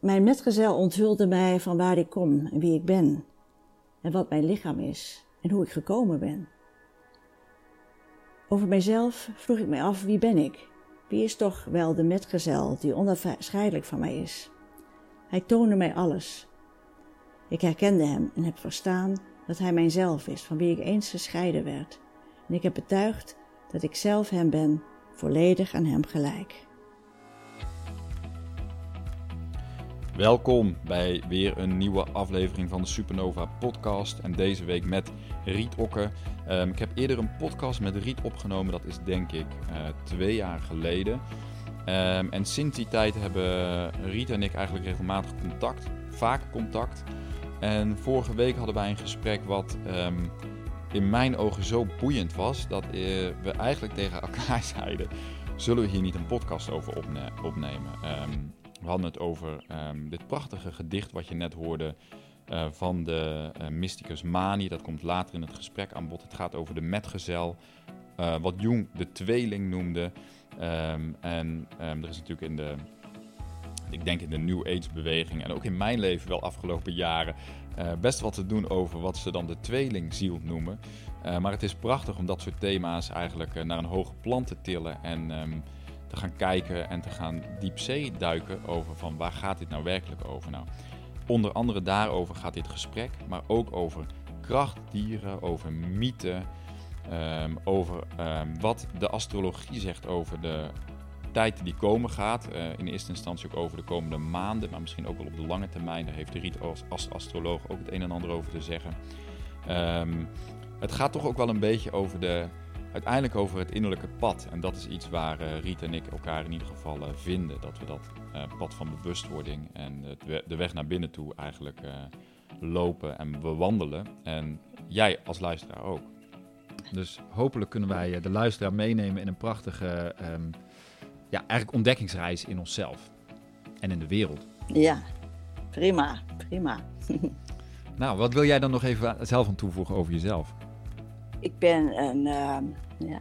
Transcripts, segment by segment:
mijn metgezel onthulde mij van waar ik kom en wie ik ben. En wat mijn lichaam is en hoe ik gekomen ben. Over mijzelf vroeg ik mij af, wie ben ik? Wie is toch wel de metgezel die onafscheidelijk van mij is? Hij toonde mij alles. Ik herkende hem en heb verstaan dat hij mijzelf is, van wie ik eens gescheiden werd. En ik heb betuigd dat ik zelf hem ben, volledig aan hem gelijk. Welkom bij weer een nieuwe aflevering van de Supernova podcast. En deze week met Riet Okke. Ehm, ik heb eerder een podcast met Riet opgenomen, dat is denk ik uh, twee jaar geleden. Um, en sinds die tijd hebben Riet en ik eigenlijk regelmatig contact, vaak contact. En vorige week hadden wij een gesprek wat um, in mijn ogen zo boeiend was dat uh, we eigenlijk tegen elkaar zeiden: zullen we hier niet een podcast over opne opnemen? We hadden het over um, dit prachtige gedicht wat je net hoorde uh, van de uh, mysticus Mani. Dat komt later in het gesprek aan bod. Het gaat over de metgezel, uh, wat Jung de tweeling noemde. Um, en um, er is natuurlijk in de, ik denk in de New Age beweging en ook in mijn leven wel afgelopen jaren best wat te doen over wat ze dan de tweelingziel noemen. maar het is prachtig om dat soort thema's eigenlijk naar een hoger plan te tillen en te gaan kijken en te gaan diepzee duiken over van waar gaat dit nou werkelijk over. Nou, onder andere daarover gaat dit gesprek, maar ook over krachtdieren, over mythen, um, over um, wat de astrologie zegt over de tijd die komen gaat. Uh, in eerste instantie ook over de komende maanden, maar misschien ook wel op de lange termijn. Daar heeft de Riet als, astroloog ook het een en ander over te zeggen. Um, het gaat toch ook wel een beetje over de uiteindelijk over het innerlijke pad. En dat is iets waar uh, Riet en ik elkaar in ieder geval uh, vinden. Dat we dat uh, pad van bewustwording en we de weg naar binnen toe eigenlijk lopen en bewandelen. En jij als luisteraar ook. Dus hopelijk kunnen wij de luisteraar meenemen in een prachtige um, ja, eigenlijk ontdekkingsreis in onszelf en in de wereld. Ja, prima, prima. nou, wat wil jij dan nog even zelf aan toevoegen over jezelf? Ik ben een, uh, ja,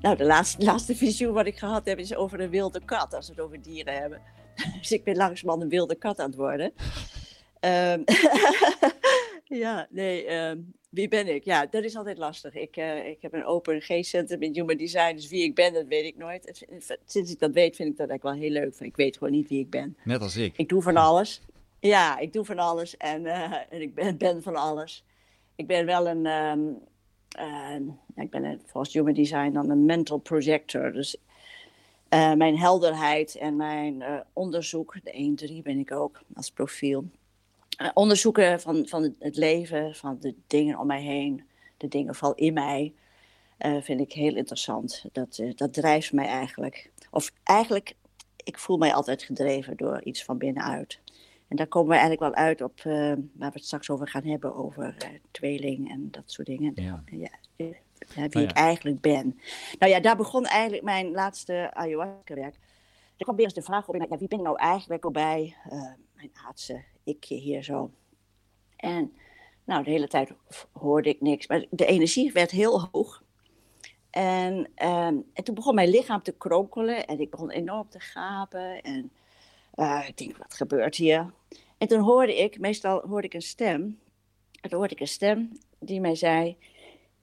nou de laatste, laatste visioen wat ik gehad heb is over een wilde kat, als we het over dieren hebben. Dus ik ben langzamerhand een wilde kat aan het worden. um, ja, nee, um, wie ben ik? Ja, dat is altijd lastig. Ik, uh, ik heb een open geestcentrum in Human Design, dus wie ik ben, dat weet ik nooit. Sinds ik dat weet, vind ik dat eigenlijk wel heel leuk. Ik weet gewoon niet wie ik ben. Net als ik. Ik doe van alles. Ja, ik doe van alles en, uh, en ik ben, ben van alles. Ik ben wel een, um, ik ben volgens Human Design dan een mental projector. Dus uh, mijn helderheid en mijn uh, onderzoek, de 1-3 ben ik ook als profiel. onderzoeken van, van het leven, van de dingen om mij heen, de dingen vooral in mij, vind ik heel interessant. Dat, dat drijft mij eigenlijk. Of eigenlijk, ik voel mij altijd gedreven door iets van binnenuit. En daar komen we eigenlijk wel uit op uh, waar we het straks over gaan hebben, over uh, tweeling en dat soort dingen. Ja. Ja, wie oh, ja. ik eigenlijk ben. Nou ja, daar begon eigenlijk mijn laatste ayahuasca-werk. Er kwam weer eens de vraag op, ja, wie ben ik nou eigenlijk al bij uh, mijn aardse ikje hier zo. En nou, de hele tijd hoorde ik niks, maar de energie werd heel hoog. En, um, en toen begon mijn lichaam te kronkelen en ik begon enorm te gapen en... Uh, ik denk, wat gebeurt hier? En toen hoorde ik, meestal hoorde ik een stem. En toen hoorde ik een stem die mij zei: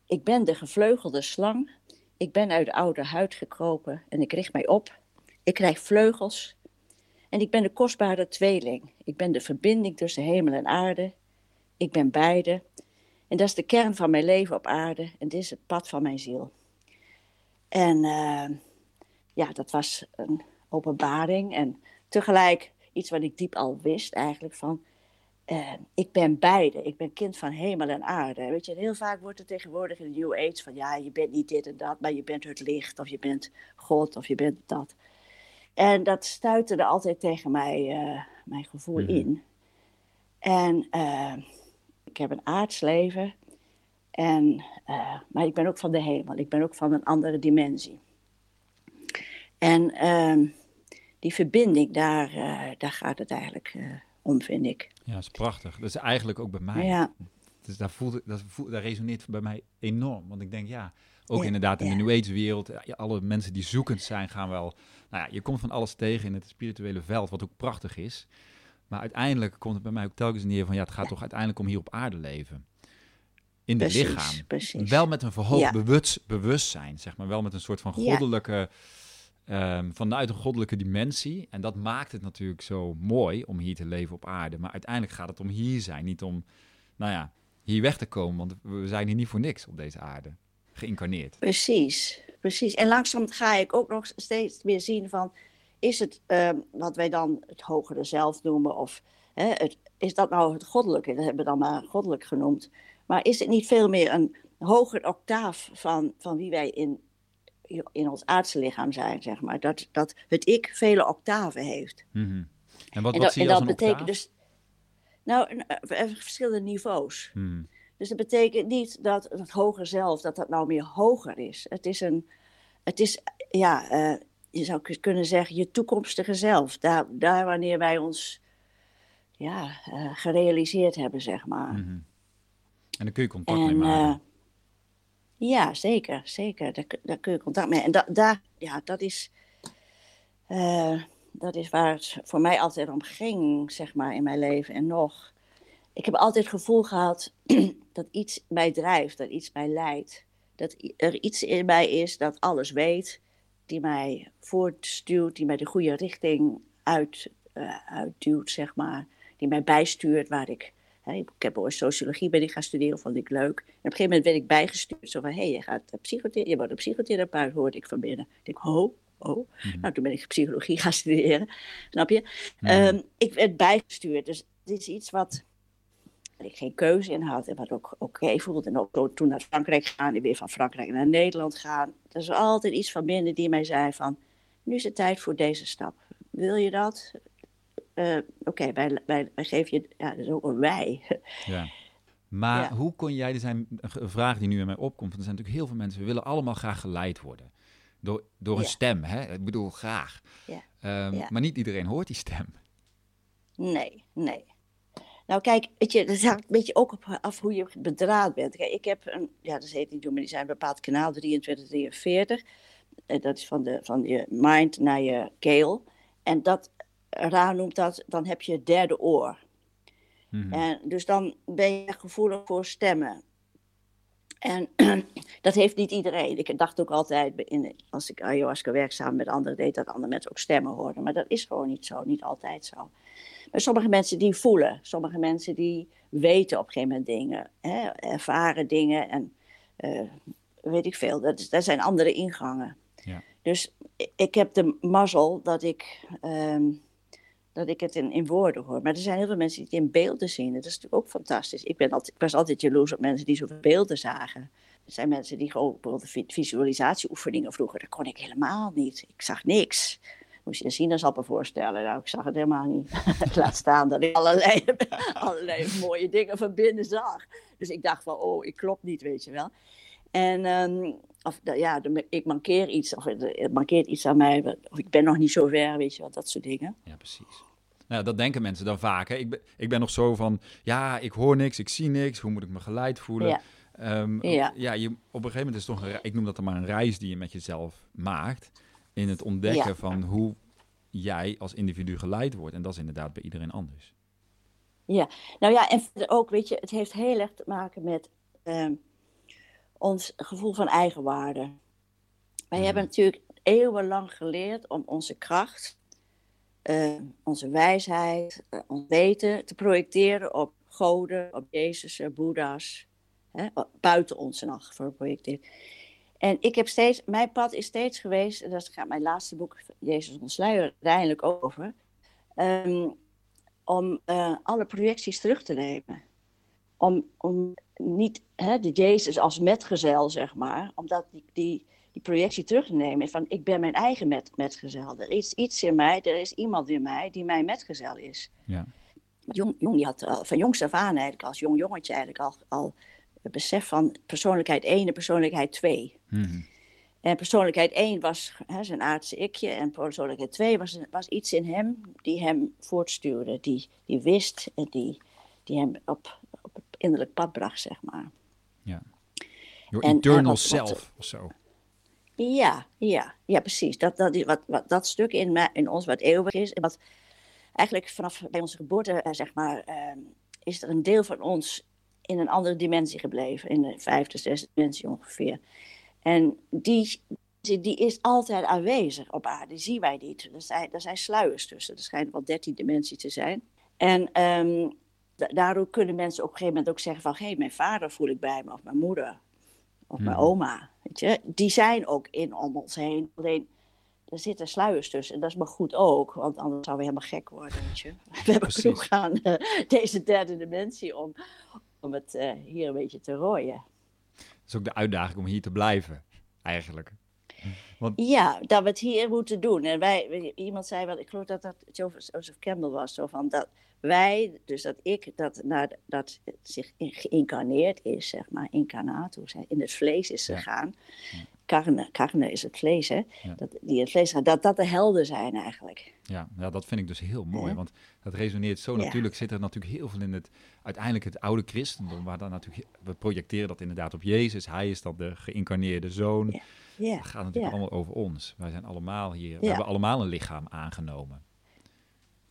Ik ben de gevleugelde slang. Ik ben uit de oude huid gekropen en ik richt mij op. Ik krijg vleugels. En ik ben de kostbare tweeling. Ik ben de verbinding tussen hemel en aarde. Ik ben beide. En dat is de kern van mijn leven op aarde. En dit is het pad van mijn ziel. En uh, ja, dat was een openbaring. En tegelijk iets wat ik diep al wist eigenlijk van... Uh, ik ben beide. Ik ben kind van hemel en aarde. Weet je, heel vaak wordt er tegenwoordig in de New Age van... ja, je bent niet dit en dat, maar je bent het licht... of je bent God, of je bent dat. En dat stuitte er altijd tegen mij, uh, mijn gevoel mm -hmm. in. En uh, ik heb een aards leven... En, maar ik ben ook van de hemel. Ik ben ook van een andere dimensie. En ehm, die verbinding, daar, uh, daar gaat het eigenlijk uh, om, vind ik. Ja, dat is prachtig. Dat is eigenlijk ook bij mij. Ja. Dus daar, voelt, dat, voelt, daar resoneert bij mij enorm. Want ik denk, ja, ook ja, inderdaad in ja. de New Age wereld, ja, alle mensen die zoekend zijn, gaan wel... Nou ja, je komt van alles tegen in het spirituele veld, wat ook prachtig is. Maar uiteindelijk komt het bij mij ook telkens neer van ja, het gaat toch uiteindelijk om hier op aarde leven. In het lichaam. Precies. Wel met een verhoogd bewust, bewustzijn, zeg maar. Wel met een soort van goddelijke, um, vanuit een goddelijke dimensie. En dat maakt het natuurlijk zo mooi om hier te leven op aarde. Maar uiteindelijk gaat het om hier zijn, niet om, nou ja, hier weg te komen. Want we zijn hier niet voor niks op deze aarde, geïncarneerd. Precies, precies. En langzaam ga ik ook nog steeds meer zien van is het ehm, wat wij dan het hogere zelf noemen, of hè, is dat nou het goddelijke? Dat hebben we dan maar goddelijk genoemd. Maar is het niet veel meer een hoger octaaf van, van wie wij in, in ons aardse lichaam zijn, zeg maar? Dat, dat het ik vele octaven heeft. Mm En wat, wat zie je en dat betekent dus. Nou, eh, verschillende niveaus. Mhm. Dus dat betekent niet dat het hoger zelf, dat dat nou meer hoger is. Het is een, het is, ja, uh, je zou kunnen zeggen, je toekomstige zelf. Daar, daar wanneer wij ons ja, uh, gerealiseerd hebben, zeg maar. Mm -hmm. En dan kun je contact en, mee maken. Ja, zeker, zeker. Daar, daar, kun je contact mee. En da, daar, ja, dat is, uh, dat is waar het voor mij altijd om ging, zeg maar, in mijn leven en nog. Ik heb altijd het gevoel gehad dat iets mij drijft, dat iets mij leidt. Dat er iets in mij is dat alles weet, die mij voortstuwt, die mij de goede richting uit, uh, uitduwt, zeg maar. Die mij bijstuurt waar ik... Ik heb ooit sociologie ben ik gaan studeren, vond ik leuk. En op een gegeven moment werd ik bijgestuurd. Zo van, hé, hey, je, gaat psychotherapeut, je wordt een psychotherapeut, hoorde ik van binnen. Ik denk, ho, oh. Nou, toen ben ik psychologie gaan studeren, snap je? Mhm. Ehm, ik werd bijgestuurd, dus dit is iets wat ik geen keuze in had en wat ook oké voelde. En ook toen naar Frankrijk gaan en weer van Frankrijk naar Nederland gaan. Er is altijd iets van binnen die mij zei van, nu is het tijd voor deze stap. Wil je dat? Uh, oké, wij, wij, wij geven je, ja, dat is ook een wij. Ja. Maar hoe kon jij, er zijn een vraag die nu in mij opkomt, want er zijn natuurlijk heel veel mensen, we willen allemaal graag geleid worden. Door, door een stem, hè? Ik bedoel, graag. Ja. Um, maar niet iedereen hoort die stem. Nee, nee. Nou kijk, weet je, dat hangt een beetje ook op af hoe je bedraad bent. Kijk, ik heb een, ja, dat heet niet doen, maar die zijn een bepaald kanaal 2343. En dat is van, de, van je mind naar je keel. En dat, Ra noemt dat, dan heb je het derde oor. Mm En dus dan ben je gevoelig voor stemmen. En dat heeft niet iedereen. Ik dacht ook altijd, in, als ik ayahuasca werkzaam met anderen deed, dat andere mensen ook stemmen hoorden. Maar dat is gewoon niet zo, niet altijd zo. Maar sommige mensen die voelen, sommige mensen die weten op een gegeven moment dingen, hè, ervaren dingen en uh, weet ik veel. Dat, dat zijn andere ingangen. Ja. Dus ik heb de mazzel dat ik, um, dat ik het in, woorden hoor. Maar er zijn heel veel mensen die het in beelden zien. Dat is natuurlijk ook fantastisch. Ik, ben altijd, ik was altijd jaloers op mensen die zoveel beelden zagen. Er zijn mensen die gewoon bijvoorbeeld visualisatieoefeningen vroeger, dat kon ik helemaal niet. Ik zag niks moest je een sinaasappel voorstellen. Nou, ik zag het helemaal niet. Laat staan dat ik allerlei, allerlei mooie dingen van binnen zag. Dus ik dacht van, oh, ik klopt niet, weet je wel. En um, of, ja, ik mankeer iets, of het mankeert iets aan mij, of ik ben nog niet zo ver, weet je wel, dat soort dingen. Ja, precies. Nou, dat denken mensen dan vaak. Hè? Ik, ben, ik ben nog zo van, ja, ik hoor niks, ik zie niks, hoe moet ik me geleid voelen? Ja. Um, ja. ja je, op een gegeven moment is het toch een, ik noem dat dan maar een reis die je met jezelf maakt in het ontdekken van hoe jij als individu geleid wordt. En dat is inderdaad bij iedereen anders. Ja, nou ja, en ook, weet je, het heeft heel erg te maken met uh, ons gevoel van eigenwaarde. Wij mhm. hebben natuurlijk eeuwenlang geleerd om onze kracht, uh, onze wijsheid, uh, ons weten te projecteren op goden, op Jezus, Boeddha's, hè, buiten ons nog geprojecteerd. En ik heb steeds, mijn pad is steeds geweest, en dat gaat mijn laatste boek, Jezus ontsluier, uiteindelijk over, um, om uh, alle projecties terug te nemen. Om, om niet hè, de Jezus als metgezel, zeg maar, om dat, die, die, die projectie terug te nemen. Van ik ben mijn eigen met, metgezel. Er is iets in mij, er is iemand in mij die mijn metgezel is. Ja. Jong, jong die had van jongs af aan eigenlijk, als jong jongetje eigenlijk al, al het besef van persoonlijkheid 1 en persoonlijkheid 2. Mhm. En persoonlijkheid 1 was hè, zijn aardse ikje en persoonlijkheid 2 was, was iets in hem die hem voortstuurde, die, die wist en die, die hem op, innerlijk pad bracht, zeg maar. Ja. Your eternal self of zo. Ja, ja, ja, precies. Dat, dat, wat, wat, dat stuk in, in ons wat eeuwig is en wat eigenlijk vanaf bij onze geboorte, zeg maar, ehm, is er een deel van ons in een andere dimensie gebleven. In de vijfde, zesde dimensie ongeveer. En die, die is altijd aanwezig op aarde. Die zien wij niet. Er zijn, er zijn sluiers tussen. Er schijnt wel dertien dimensies te zijn. En um, daardoor kunnen mensen op een gegeven moment ook zeggen van... hé, hey, mijn vader voel ik bij me, of mijn moeder, of mijn hmm. oma. Weet je? Die zijn ook in om ons heen. Alleen, er zitten sluiers tussen. En dat is maar goed ook, want anders zouden we helemaal gek worden. Weet je? We hebben genoeg aan uh, deze derde dimensie om, om het uh, hier een beetje te rooien. Dat is ook de uitdaging om hier te blijven, eigenlijk. Want... Ja, dat we het hier moeten doen. En wij, iemand zei wel, ik geloof dat dat Joseph Campbell was, zo van dat wij, dus dat ik, dat, naar, dat zich geïncarneerd is, zeg maar, incarnatus, in het vlees is gegaan. Ja. Carne, carne is het vlees, hè? Dat, die het vlees gaat, dat dat de helden zijn eigenlijk. Ja, ja dat vind ik dus heel mooi, want dat resoneert zo. Natuurlijk zit er natuurlijk heel veel in het, uiteindelijk het oude christendom, waar dan natuurlijk, we projecteren dat inderdaad op Jezus. Hij is dan de geïncarneerde zoon. Ja. Het gaat natuurlijk allemaal over ons. Wij zijn allemaal hier, we hebben allemaal een lichaam aangenomen.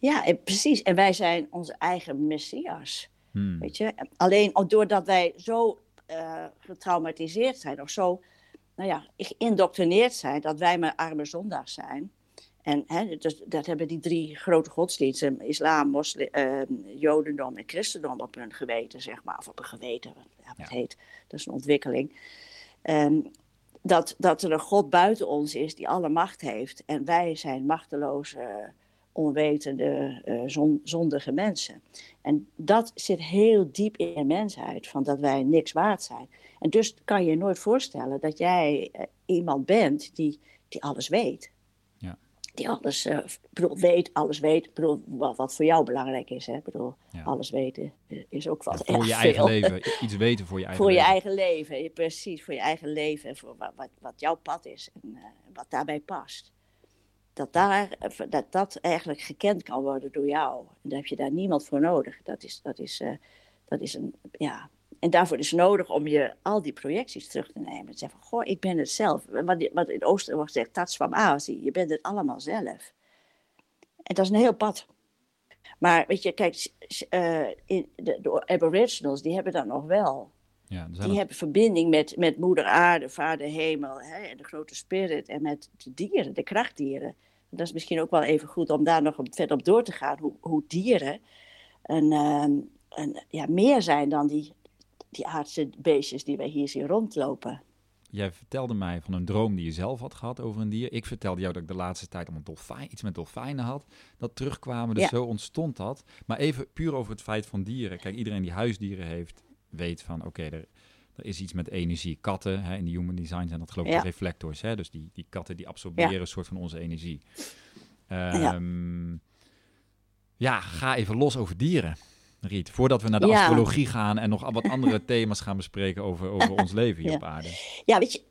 Ja, en precies. En wij zijn onze eigen messias. Hmm. Weet je? Alleen doordat wij zo uh, getraumatiseerd zijn of zo nou ja, geïndoctrineerd zijn dat wij maar arme zondags zijn. En hè, dus, dat hebben die drie grote godsdiensten, islam, moslim, uh, jodendom en christendom, op hun geweten, zeg maar. Of op hun geweten, ja, wat heet. Dat is een ontwikkeling. Um, dat, dat er een God buiten ons is die alle macht heeft. En wij zijn machteloze, onwetende, uh, zondige mensen. En dat zit heel diep in de mensheid, van dat wij niks waard zijn. En dus kan je je nooit voorstellen dat jij uh, iemand bent die, die alles weet. Ja. Die alles uh, bedoel, weet, alles weet. Bedoel, wat, wat voor jou belangrijk is. Hè? Bedoel, Alles weten is ook wat ja, Voor je eigen leven. Iets weten voor je eigen voor leven. Voor je eigen leven, precies. Voor je eigen leven en voor wat, wat, wat jouw pad is. En wat daarbij past dat, daar, dat dat eigenlijk gekend kan worden door jou. En daar heb je daar niemand voor nodig. Dat is, dat is, uh, dat is een, ja. En daarvoor is nodig om je al die projecties terug te nemen. En zeggen goh, ik ben het zelf. Wat, wat in oosten wordt gezegd, dat is van Azië. Je bent het allemaal zelf. En dat is een heel pad. Maar weet je, kijk, uh, in de, de, aboriginals, die hebben dat nog wel. Ja, die hebben verbinding met, met moeder aarde, vader hemel hè, en de grote spirit en met de dieren, de krachtdieren. Dat is misschien ook wel even goed om daar nog verder op door te gaan, hoe, hoe dieren een, een, ehm, ja, meer zijn dan die, die aardse beestjes die wij hier zien rondlopen. Jij vertelde mij van een droom die je zelf had gehad over een dier. Ik vertelde jou dat ik de laatste tijd om een dolfijn, iets met dolfijnen had. Dat terugkwamen, dus zo ontstond dat. Maar even puur over het feit van dieren. Kijk, iedereen die huisdieren heeft, weet van oké, er, er is iets met energie. Katten, hè, in de human design zijn dat geloof ik reflectors. Hè? Dus die, die katten die absorberen een soort van onze energie. Um, ja. ja. ga even los over dieren. Riet, voordat we naar de astrologie gaan en nog wat andere thema's gaan bespreken over, over ons leven hier op aarde. Ja, weet je,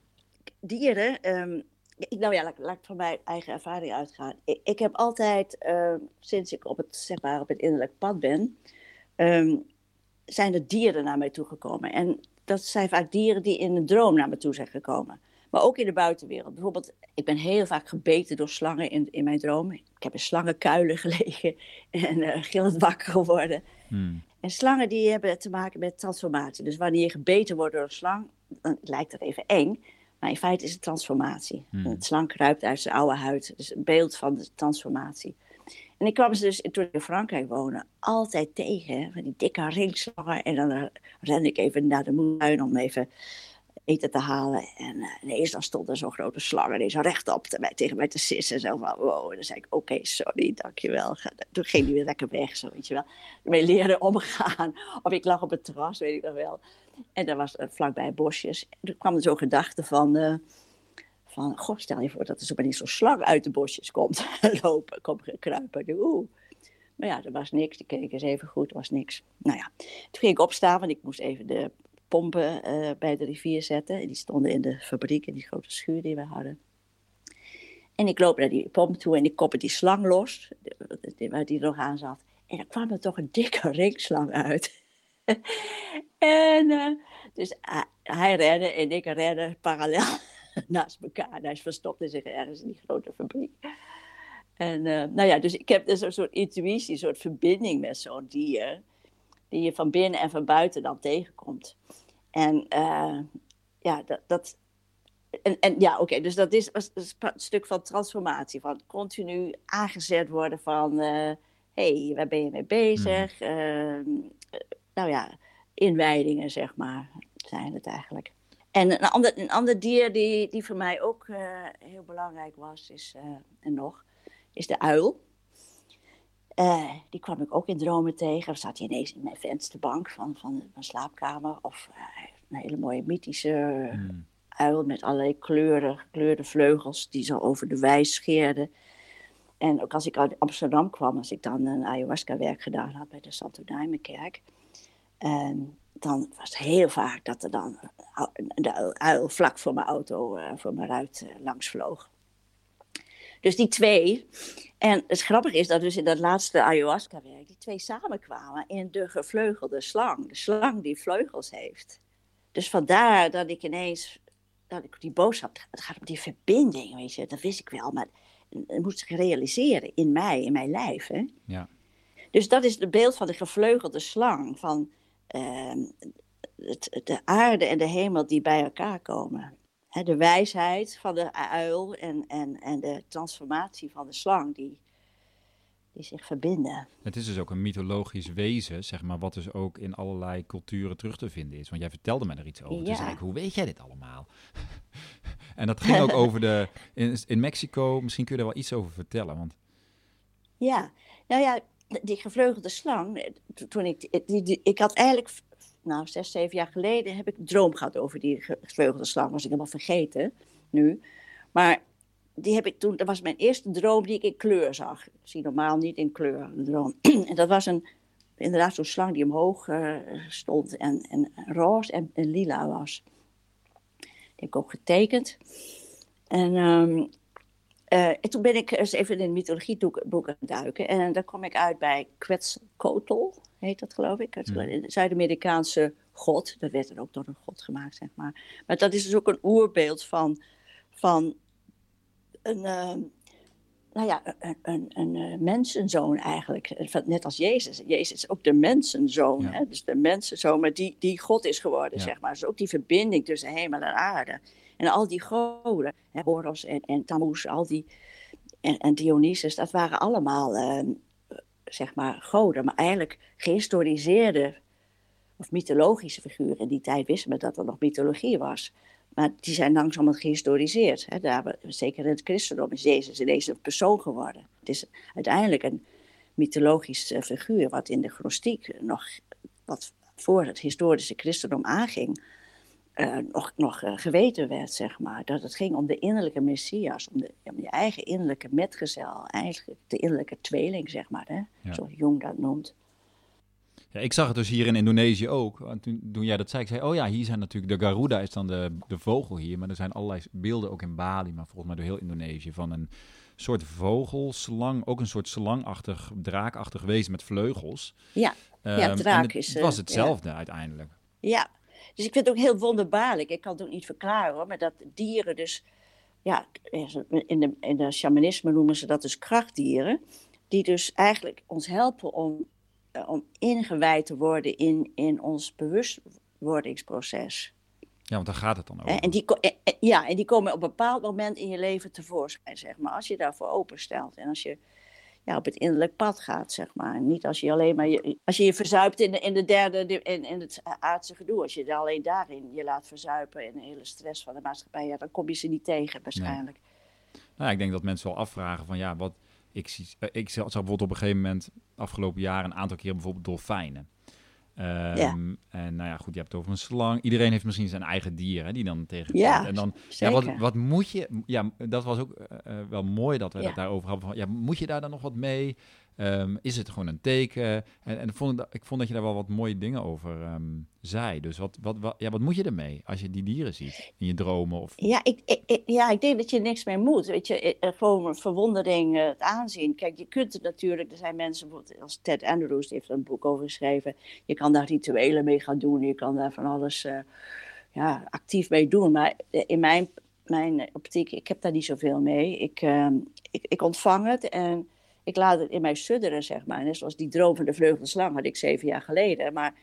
dieren, um, nou ja, laat, laat, ik van mijn eigen ervaring uitgaan. Ik, ik heb altijd, uh, sinds ik op het, zeg maar, op het innerlijk pad ben, um, zijn er dieren naar mij toegekomen. En dat zijn vaak dieren die in een droom naar me toe zijn gekomen. Maar ook in de buitenwereld. Bijvoorbeeld, ik ben heel vaak gebeten door slangen in, in mijn dromen. Ik heb in slangenkuilen gelegen en uh, gillend wakker geworden. Hmm. En slangen die hebben te maken met transformatie. Dus wanneer je gebeten wordt door een slang, dan lijkt dat even eng. Maar in feite is het transformatie. Hmm. Het slang kruipt uit zijn oude huid. Dus een beeld van de transformatie. En ik kwam ze dus toen ik in Frankrijk woonde altijd tegen, van die dikke ringslangen. En dan uh, ren ik even naar de moestuin om even eten te halen. En uh, ineens dan stond er zo'n grote slang zo rechtop te, tegen mij te sissen. Zo van, wow. En dan zei ik, oké, sorry, dankjewel. Toen ging hij weer lekker weg, zo weet je wel. Mee leren omgaan. Of ik lag op het terras, weet ik nog wel. En daar was uh, vlakbij bosjes. En toen kwam er zo'n gedachte van van, goh, stel je voor dat er zo niet zo'n slang uit de bosjes komt lopen, komt kruipen. Oeh. Maar ja, er was niks. Ik keek eens even goed, was niks. Nou ja, toen ging ik opstaan, want ik moest even de pompen uh, bij de rivier zetten. En die stonden in de fabriek, in die grote schuur die we hadden. En ik loop naar die pomp toe en ik koppel die slang los, waar die nog aan zat. En dan kwam er toch een dikke ringslang uit. en uh, dus uh, hij redde en ik redde parallel. naast elkaar. hij verstopte zich ergens in die grote fabriek. En uh, nou ja, dus ik heb dus een soort intuïtie, een soort verbinding met zo'n dier, die je van binnen en van buiten dan tegenkomt. En uh, ja, dat, dat, en, en ja, oké, dus dat is een stuk van transformatie, van continu aangezet worden van, hé, uh, hey, waar ben je mee bezig? Mm. nou ja, inwijdingen, zeg maar, zijn het eigenlijk. En een ander, een ander dier die, die voor mij ook uh, heel belangrijk was, is, uh, en nog, is de uil. Uh, die kwam ik ook in dromen tegen. Dan zat hij ineens in mijn vensterbank van, van mijn slaapkamer. Of een hele mooie mythische mm. uil met allerlei kleuren, gekleurde vleugels die zo over de wijs scheerden. En ook als ik uit Amsterdam kwam, als ik dan een ayahuasca-werk gedaan had bij de Santo Daime-kerk. En dan was het heel vaak dat er dan de uil vlak voor mijn auto, uh, voor mijn ruit uh, langs vloog. Dus die twee. En het grappige is dat dus in dat laatste ayahuasca-werk die twee samenkwamen in de gevleugelde slang. De slang die vleugels heeft. Dus vandaar dat ik ineens, dat ik die boodschap, het gaat om die verbinding, weet je, dat wist ik wel, maar het moest zich realiseren in mij, in mijn lijf. Hè? Ja. Dus dat is het beeld van de gevleugelde slang, van het, de aarde en de hemel die bij elkaar komen. de wijsheid van de uil en, en, en de transformatie van de slang die, die zich verbinden. Het is dus ook een mythologisch wezen, zeg maar, wat dus ook in allerlei culturen terug te vinden is. Want jij vertelde me er iets over. Ja. Dus ik, hoe weet jij dit allemaal? en dat ging ook over de, in, in Mexico, misschien kun je er wel iets over vertellen. Want... Ja, nou ja, die gevleugelde slang, toen ik, die, ik had eigenlijk, nou zes, zeven jaar geleden, heb ik een droom gehad over die gevleugelde slang. Was ik helemaal vergeten nu. Maar die heb ik toen, dat was mijn eerste droom die ik in kleur zag. Ik zie normaal niet in kleur, een droom. en dat was een, inderdaad zo'n slang die omhoog uh, stond en, en roze en, lila was. Die heb ik ook getekend. En um, uh, en toen ben ik eens even in mythologieboeken duiken. En daar kom ik uit bij Quetzalcoatl, heet dat geloof ik. Het hmm. Zuid-Amerikaanse god. Dat werd er ook door een god gemaakt, zeg maar. Maar dat is dus ook een oerbeeld van, van een, uh, nou ja, een, een, een, eh, mensenzoon eigenlijk. Net als Jezus. Jezus is ook de mensenzoon. Hè? Dus de mensenzoon, maar die, die God is geworden, zeg maar. Dus ook die verbinding tussen hemel en aarde. En al die goden, hè, Horos en, en Tammuz, al die, en, en Dionysus, dat waren allemaal, uh, zeg maar, goden. Maar eigenlijk gehistoriseerde of mythologische figuren. In die tijd wisten we dat er nog mythologie was. Maar die zijn langzaam gehistoriseerd. Hè. Daar, zeker in het christendom is Jezus ineens een persoon geworden. Het is uiteindelijk een mythologisch uh, figuur wat in de gnostiek nog, wat voor het historische christendom aanging, uh, nog, nog uh, geweten werd, zeg maar. Dat het ging om de innerlijke Messias, om, de, om je eigen innerlijke metgezel, eigenlijk de innerlijke tweeling, zeg maar, hè? Ja. zoals Jung dat noemt. Ja, ik zag het dus hier in Indonesië ook. Want toen, toen jij dat zei, ik zei, oh ja, hier zijn natuurlijk, de Garuda is dan de, de vogel hier, maar er zijn allerlei beelden ook in Bali, maar volgens mij door heel Indonesië, van een soort vogel, slang, ook een soort slangachtig, draakachtig wezen met vleugels. Ja, um, ja draak het, is... Het was hetzelfde ja. uiteindelijk. Ja, dus ik vind het ook heel wonderbaarlijk. Ik kan het ook niet verklaren hoor, maar dat dieren dus, ja, in de, in de shamanisme noemen ze dat dus krachtdieren, die dus eigenlijk ons helpen om, eh, om ingewijd te worden in, in ons bewustwordingsproces. Ja, want daar gaat het dan over. En die, ja, en die komen op een bepaald moment in je leven tevoorschijn, zeg maar. Als je daarvoor openstelt en als je ja, op het innerlijk pad gaat, zeg maar. Niet als je alleen maar je, als je je verzuipt in de, in de derde, in, in het aardse gedoe. Als je alleen daarin je laat verzuipen in de hele stress van de maatschappij, ja, dan kom je ze niet tegen waarschijnlijk. Nou, ik denk dat mensen wel afvragen van ja, wat ik zie. Eh, ik zag bijvoorbeeld op een gegeven moment afgelopen jaar een aantal keer bijvoorbeeld dolfijnen. Ja. En nou ja, goed, je hebt het over een slang. Iedereen heeft misschien zijn eigen dier hè, die dan tegen. Ja, en dan, zeker. ja, wat, wat moet je. Ja, dat was ook uh, wel mooi dat we het daarover hadden. Van, ja, moet je daar dan nog wat mee? Um, is het gewoon een teken? En, en vond, ik vond dat je daar wel wat mooie dingen over um, zei. Dus wat, wat, ja, wat moet je ermee als je die dieren ziet in je dromen? Of... Ja, ik, ik, ja, ik denk dat je niks mee moet. Weet je, gewoon verwondering, het aanzien. Kijk, je kunt het natuurlijk, er zijn mensen, als Ted Andrews, heeft een boek over geschreven. Je kan daar rituelen mee gaan doen, je kan daar van alles ja, actief mee doen. Maar in mijn mijn optiek, ik heb daar niet zoveel mee. Ik, ehm, ik, ik ontvang het en ik laat het in mij sudderen, zeg maar. Net zoals die droom van de vleugelde slang had ik zeven jaar geleden. Maar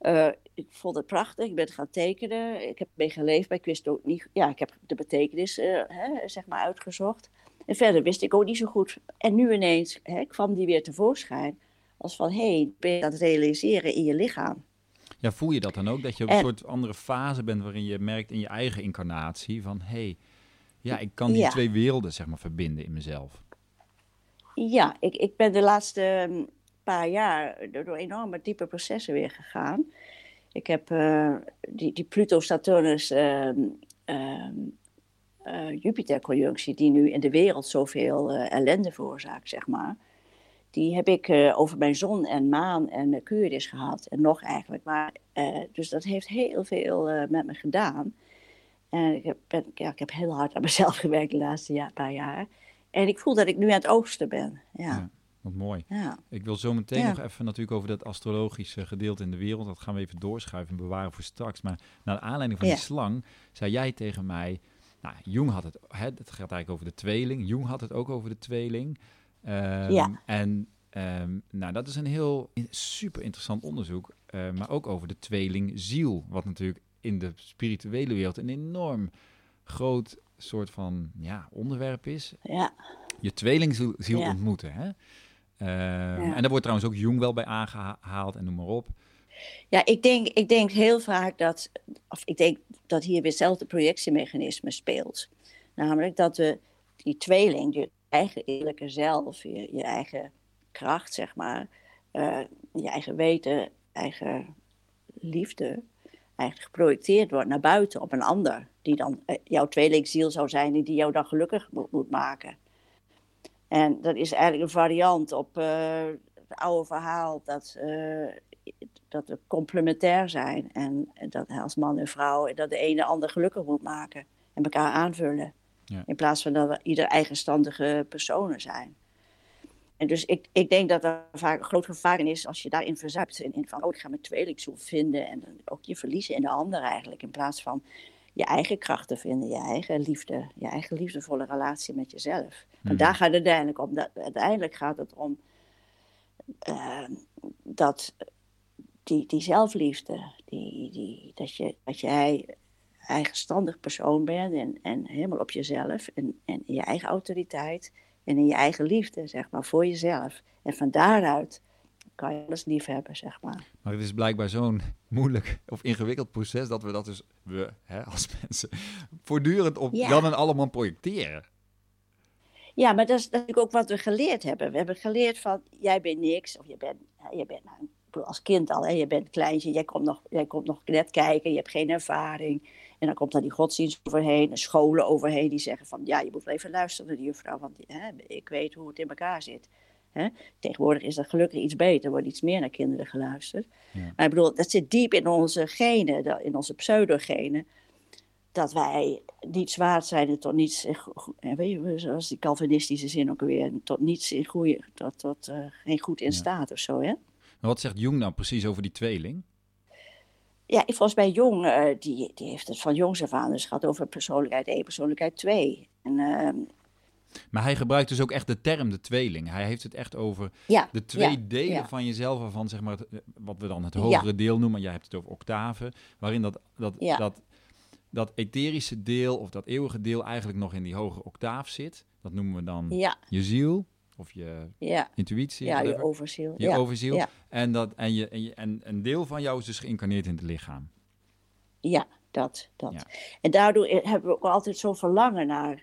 uh, ik vond het prachtig. Ik ben het gaan tekenen. Ik heb mee geleefd, maar ik wist ook niet... Ja, ik heb de betekenis, uh, hè, zeg maar, uitgezocht. En verder wist ik ook niet zo goed. En nu ineens hè, kwam die weer tevoorschijn. Als van, hé, hey, ben je dat realiseren in je lichaam. Ja, voel je dat dan ook? Dat je op een soort andere fase bent waarin je merkt in je eigen incarnatie van... hé, hey, ja, ik kan die twee werelden, zeg maar, verbinden in mezelf. Ja, ik, ik ben de laatste mm, paar jaar door, enorme diepe processen weer gegaan. Ik heb uh, die, die Pluto-Saturnus uh, uh, Jupiter-conjunctie, die nu in de wereld zoveel eh, ellende veroorzaakt, zeg maar. Die heb ik over mijn zon en maan en Mercurius gehad. En nog eigenlijk. Maar, dus dat heeft heel veel met me gedaan. En ik heb, ben, ja, ik heb heel hard aan mezelf gewerkt de laatste jaar, paar jaar. En ik voel dat ik nu aan het oogsten ben. Ja. ja wat mooi. Ja. Ik wil zo meteen nog even natuurlijk over dat astrologische gedeelte in de wereld. Dat gaan we even doorschuiven en bewaren voor straks. Maar naar aanleiding van die slang zei jij tegen mij... Nou, Jung had het, hè, het gaat eigenlijk over de tweeling. Jung had het ook over de tweeling. Um, ja. En um, nou, dat is een heel super interessant onderzoek. Uh, maar ook over de tweelingziel. Wat natuurlijk in de spirituele wereld een enorm groot soort van ja, onderwerp is. Ja. Je tweelingziel ja. ontmoeten. Hè? Uh, En daar wordt trouwens ook Jung wel bij aangehaald en noem maar op. Ja, ik denk, ik denk heel vaak dat, of ik denk dat hier weer hetzelfde projectiemechanisme speelt. Namelijk dat we die tweeling, je eigen eerlijke zelf, je, je eigen kracht, zeg maar, uh, je eigen weten, eigen liefde, eigenlijk geprojecteerd wordt naar buiten op een ander, die dan uh, jouw tweelingziel zou zijn en die jou dan gelukkig moet, moet maken. En dat is eigenlijk een variant op uh, het oude verhaal dat, uh, dat we complementair zijn. En dat als man en vrouw dat de ene de ander gelukkig moet maken en elkaar aanvullen. Ja. In plaats van dat we ieder eigenstandige personen zijn. En dus ik, ik denk dat er vaak een groot gevaar in is als je daarin verzuipt. In, in van, oh, ik ga mijn tweelingzoek vinden. En dan ook je verliezen in de ander eigenlijk. In plaats van je eigen krachten vinden, je eigen liefde, je eigen liefdevolle relatie met jezelf. En daar gaat het uiteindelijk om. Dat, uiteindelijk gaat het om uh, dat die, die zelfliefde, die, die, dat, je, dat jij eigenstandig persoon bent en, en helemaal op jezelf en, en in je eigen autoriteit en in je eigen liefde, zeg maar, voor jezelf. En van daaruit kan je alles lief hebben, zeg maar. Maar het is blijkbaar zo'n moeilijk of ingewikkeld proces dat we dat dus, we hè, als mensen, voortdurend op ja. Jan en allemaal projecteren. Ja, maar dat is natuurlijk ook wat we geleerd hebben. We hebben geleerd van, jij bent niks, of je bent, je bent nou, als kind al, hè, je bent kleintje, jij komt, nog, jij komt nog net kijken, je hebt geen ervaring. En dan komt daar die godsdienst overheen, scholen overheen, die zeggen van, ja, je moet wel even luisteren naar de juffrouw, want hè, ik weet hoe het in elkaar zit. Hè? Tegenwoordig is dat gelukkig iets beter, er wordt iets meer naar kinderen geluisterd. Maar ik bedoel, dat zit diep in onze genen, in onze pseudogenen, dat wij niets waard zijn en tot niets, weet je, zoals die Calvinistische zin ook weer, tot niets in goede, tot, tot uh, geen goed in staat of zo. Hè? Maar wat zegt Jung nou precies over die tweeling? Ja, volgens mij Jung, uh, die, die heeft het van jongs af aan dus gehad over persoonlijkheid 1, persoonlijkheid 2. En uh, maar hij gebruikt dus ook echt de term de tweeling. Hij heeft het echt over de twee delen van jezelf, waarvan zeg maar het, wat we dan het hogere deel noemen. Jij hebt het over octaven, waarin dat, dat, dat, dat etherische deel of dat eeuwige deel eigenlijk nog in die hoge octaaf zit. Dat noemen we dan je ziel of je intuïtie. Ja, je overziel. Je overziel. En, dat, en, je, en, je, en een deel van jou is dus geïncarneerd in het lichaam. Ja, dat. dat. En daardoor hebben we ook altijd zo'n verlangen naar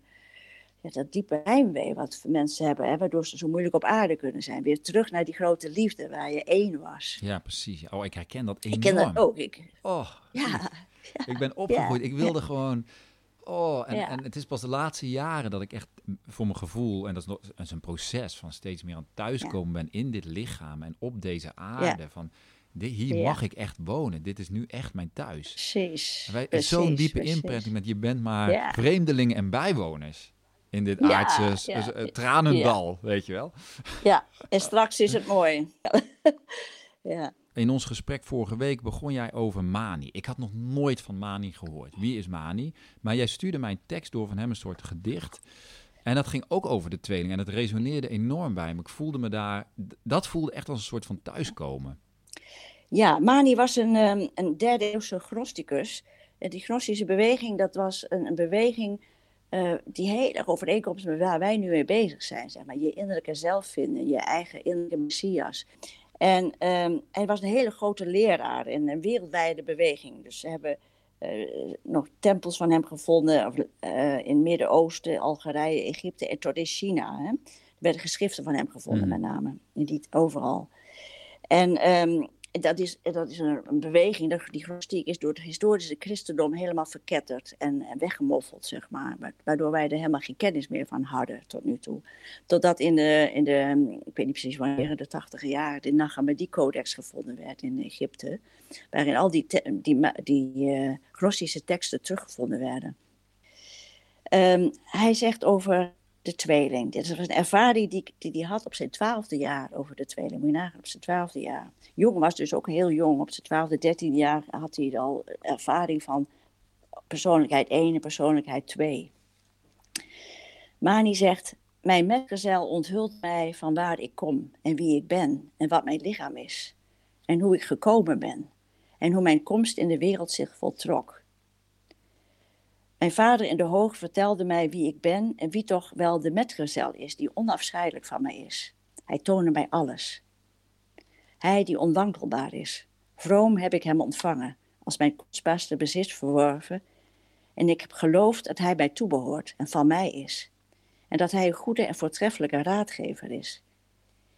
ja, dat diepe heimwee wat mensen hebben, hè, waardoor ze zo moeilijk op aarde kunnen zijn. Weer terug naar die grote liefde waar je één was. Ja, precies. Oh, ik herken dat enorm. Ik ken dat ook. Ik, oh, ja, Ik ben opgegroeid. ik wilde gewoon... Oh, en, en het is pas de laatste jaren dat ik echt voor mijn gevoel, en dat is, nog, dat is een proces van steeds meer aan thuiskomen ben in dit lichaam en op deze aarde. Van, hier mag ik echt wonen. Dit is nu echt mijn thuis. Precies. Zo'n diepe imprinting met je bent maar vreemdelingen en bijwoners in dit aardse eh, tranendal, weet je wel. Ja, en straks is het mooi. ja. in ons gesprek vorige week begon jij over Mani. Ik had nog nooit van Mani gehoord. Wie is Mani? Maar jij stuurde mij een tekst door van hem, een soort gedicht. En dat ging ook over de tweeling. En het resoneerde enorm bij me. Ik voelde me daar, dat voelde echt als een soort van thuiskomen. Ja, Mani was een, um, een derde eeuwse gnosticus. En die gnostische beweging, dat was een, een beweging uh, die heel erg overeenkomt met waar wij nu mee bezig zijn. Zeg maar. Je innerlijke zelf vinden, je eigen innerlijke messias. En um, hij was een hele grote leraar in een wereldwijde beweging. Dus ze hebben uh, nog tempels van hem gevonden of, uh, in Midden-Oosten, Algerije, Egypte en tot in China. Hè. Er werden geschriften van hem gevonden, mm. met name. Niet overal. En um, dat is, dat is een, een beweging, die gnostiek is door het historische christendom helemaal verketterd en, weggemoffeld, zeg maar. Waardoor wij er helemaal geen kennis meer van hadden tot nu toe. Totdat in de, in de ik weet niet precies wanneer, de tachtige jaren, de Nag Hammadi-codex gevonden werd in Egypte. Waarin al die, die, die uh, gnostische teksten teruggevonden werden. Um, hij zegt over de tweeling. Dit was een ervaring die hij die, die had op zijn twaalfde jaar over de tweeling. Moet je nagaan, op zijn twaalfde jaar. Jong was dus ook heel jong. Op zijn twaalfde, dertiende jaar had hij al ervaring van persoonlijkheid 1 en persoonlijkheid 2. Mani zegt, mijn metgezel onthult mij van waar ik kom en wie ik ben en wat mijn lichaam is. En hoe ik gekomen ben en hoe mijn komst in de wereld zich voltrok. Mijn vader in de hoog vertelde mij wie ik ben en wie toch wel de metgezel is die onafscheidelijk van mij is. Hij toonde mij alles. Hij die onwankelbaar is. Vroom heb ik hem ontvangen, als mijn kostbaarste bezit verworven, en ik heb geloofd dat hij mij toebehoort en van mij is, en dat hij een goede en voortreffelijke raadgever is.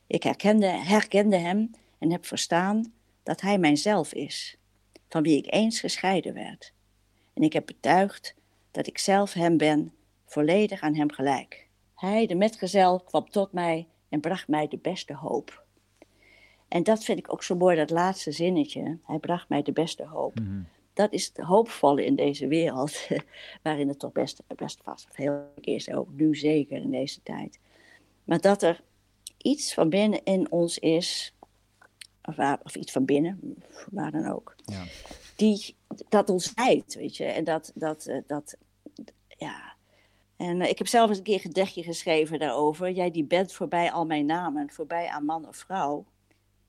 Ik herkende, herkende hem en heb verstaan dat hij mijzelf is, van wie ik eens gescheiden werd. En ik heb betuigd dat ik zelf hem ben, volledig aan hem gelijk. Hij, de metgezel, kwam tot mij en bracht mij de beste hoop. En dat vind ik ook zo mooi, dat laatste zinnetje. Hij bracht mij de beste hoop. Mhm. Dat is het hoopvolle in deze wereld, waarin het toch best, best vast heel is, ook nu zeker in deze tijd. Maar dat er iets van binnen in ons is, of, waar, of iets van binnen, waar dan ook, ja. Die, dat ons weet je. En dat, dat, eh, dat ja. En eh, ik heb zelf eens een keer een gedichtje geschreven daarover. Jij die bent voorbij al mijn namen, voorbij aan man of vrouw.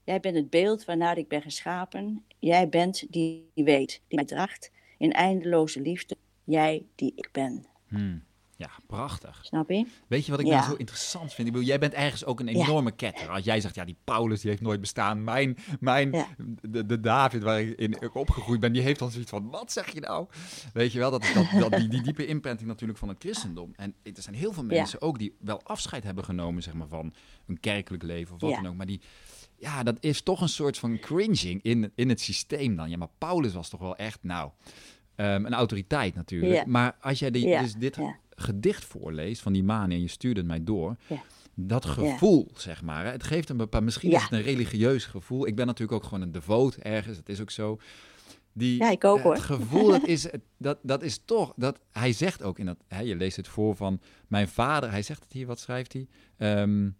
Jij bent het beeld waarnaar ik ben geschapen. Jij bent die weet, die mij draagt in eindeloze liefde. Jij die ik ben. Hmm. Ja, prachtig. Snap je? Weet je wat ik nou zo interessant vind? Ik bedoel, jij bent ergens ook een enorme ketter. Als jij zegt, ja, die Paulus die heeft nooit bestaan. Mijn, mijn de, de, David waar ik in opgegroeid ben, die heeft dan zoiets van, wat zeg je nou? Weet je wel, dat, dat, dat die, die diepe imprinting natuurlijk van het christendom. En er zijn heel veel mensen ook die wel afscheid hebben genomen, zeg maar, van een kerkelijk leven of wat dan ook. Maar die, ja, dat is toch een soort van cringing in, in het systeem dan. Ja, maar Paulus was toch wel echt, nou, um, een autoriteit natuurlijk. Maar als jij die, dus dit gedicht voorleest van die maan en je stuurde het mij door. Dat gevoel, zeg maar. Het geeft een bepaald, misschien is het een religieus gevoel. Ik ben natuurlijk ook gewoon een devoot ergens, het is ook zo. Die, ja, ik ook hoor. Het gevoel, dat is, dat, dat is toch, dat, hij zegt ook in dat, hè, je leest het voor van mijn vader, hij zegt het hier, wat schrijft hij? Um,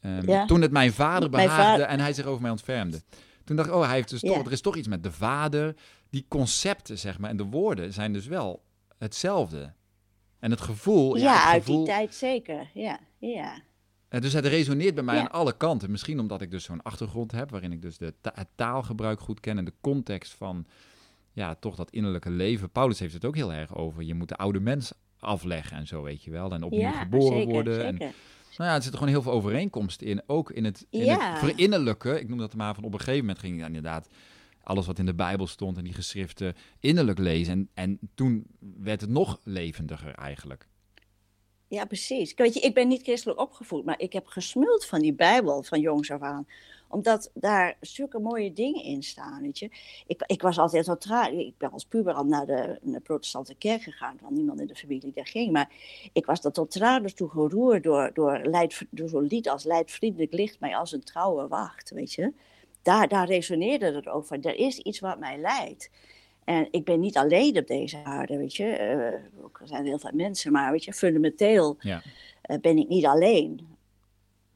um, Toen het mijn vader behaagde en hij zich over mij ontfermde. Toen dacht ik, oh, hij heeft dus toch, er is toch iets met de vader. Die concepten, zeg maar, en de woorden zijn dus wel hetzelfde. En het gevoel... Ja, het uit die tijd zeker. Ja, ja. En dus het resoneert bij mij aan alle kanten. Misschien omdat ik dus zo'n achtergrond heb... waarin ik dus de het taalgebruik goed ken... en de context van ja, toch dat innerlijke leven. Paulus heeft het ook heel erg over. Je moet de oude mens afleggen en zo, weet je wel. En opnieuw geboren zeker, worden. Zeker. En, nou ja, er zit gewoon heel veel overeenkomst in. Ook in het, in ja. het verinnerlijke. Ik noem dat maar van op een gegeven moment ging ja, inderdaad alles wat in de Bijbel stond en die geschriften innerlijk lezen. En, en toen werd het nog levendiger eigenlijk. Ja, precies. Weet je, ik ben niet christelijk opgevoed, maar ik heb gesmuld van die Bijbel van jongs af aan omdat daar zulke mooie dingen in staan, weet je. Ik, ik was altijd. Ik ben als puber al naar de, naar protestante kerk gegaan, want niemand in de familie daar ging. Maar ik was dat tot tranen toe geroerd door, door, door zo'n lied als Leidvriendelijk licht mij als een trouwe wacht, weet je daar, daar resoneerde het ook van. Er is iets wat mij leidt. En ik ben niet alleen op deze aarde, weet je. Uh, er zijn heel veel mensen, maar weet je, fundamenteel ja. uh, ben ik niet alleen.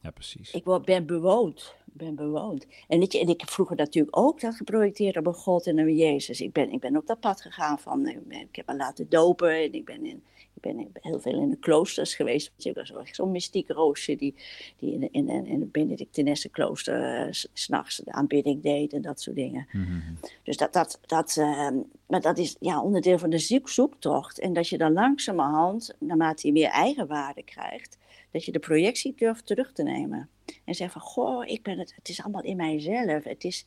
Ja, precies. Ik word, ben bewoond ben bewoond. En, weet je, en ik heb vroeger natuurlijk ook dat geprojecteerd op een God en een Jezus. Ik ben, ik ben op dat pad gegaan van, ik, ik heb me laten dopen en ik ben in ik ben heel veel in de kloosters geweest. Ik was zo'n mystiek roosje die, die in, in, in het Benedictinesse klooster uh, s'nachts de aanbidding deed en dat soort dingen. Mhm. Dus dat, dat, dat, uh, maar dat is ja, onderdeel van de zoektocht. En dat je dan langzamerhand, naarmate je meer eigenwaarde krijgt, dat je de projectie durft terug te nemen. En zeggen van, goh, ik ben het, het is allemaal in mijzelf. Het is,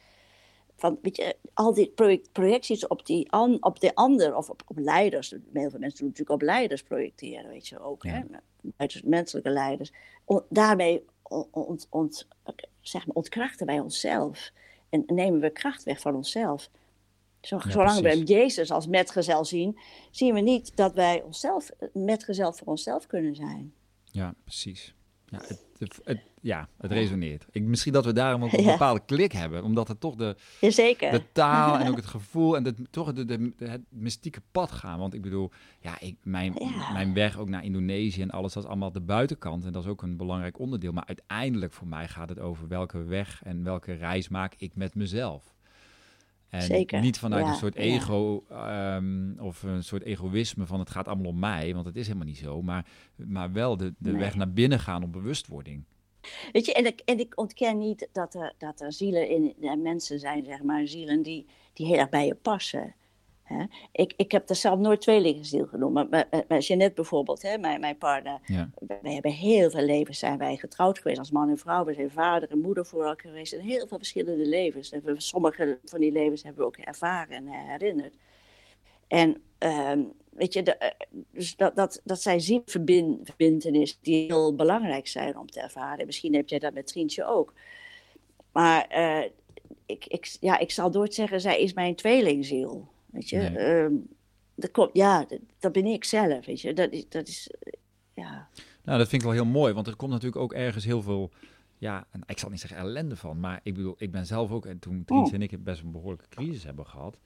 van, weet je, al die projecties op, die op de ander of op, op leiders. Heel veel mensen doen natuurlijk op leiders projecteren, weet je ook. Hè? menselijke leiders. daarmee ont, ont, zeg maar, ontkrachten wij onszelf. En nemen we kracht weg van onszelf. zolang we Jezus als metgezel zien, zien we niet dat wij onszelf metgezel voor onszelf kunnen zijn. Ja, precies. Ja, het, het, ja, het resoneert. Ik, misschien dat we daarom ook een bepaalde klik hebben, omdat het toch de, Jazeker. de taal en ook het gevoel en de, toch de, de, het mystieke pad gaan. Want ik bedoel, ja, ik, mijn, mijn weg ook naar Indonesië en alles, dat is allemaal de buitenkant en dat is ook een belangrijk onderdeel. Maar uiteindelijk voor mij gaat het over welke weg en welke reis maak ik met mezelf. En Zeker. niet vanuit een soort ego ehm, of een soort egoïsme van het gaat allemaal om mij, want het is helemaal niet zo. Maar, maar wel de, de weg naar binnen gaan om bewustwording. Weet je, en ik, en ik ontken niet dat er, dat er zielen in de mensen zijn, zeg maar, zielen die, die heel erg bij je passen. Hè? Ik, ik heb er zelf nooit tweelingenziel genoemd, maar bij Jeannette bijvoorbeeld, hè, mijn, mijn partner, ja. wij hebben heel veel levens zijn wij getrouwd geweest als man en vrouw. We zijn vader en moeder voor elkaar geweest en heel veel verschillende levens. En we, sommige van die levens hebben we ook ervaren en herinnerd. En uh, weet je, de, eh, dus dat, dat, dat zijn zielverbindenissen die heel belangrijk zijn om te ervaren. Misschien heb jij dat met Trientje ook. Maar uh, ik, ik, ja, ik zal nooit zeggen, zij is mijn tweelingziel. Weet je, ehm, dat komt, ja, dat, ben ik zelf, weet je. Dat is, dat is, ja. Nou, dat vind ik wel heel mooi, want er komt natuurlijk ook ergens heel veel, ja, en ik zal niet zeggen ellende van, maar ik bedoel, ik ben zelf ook, en toen oh. en ik best een behoorlijke crisis hebben gehad,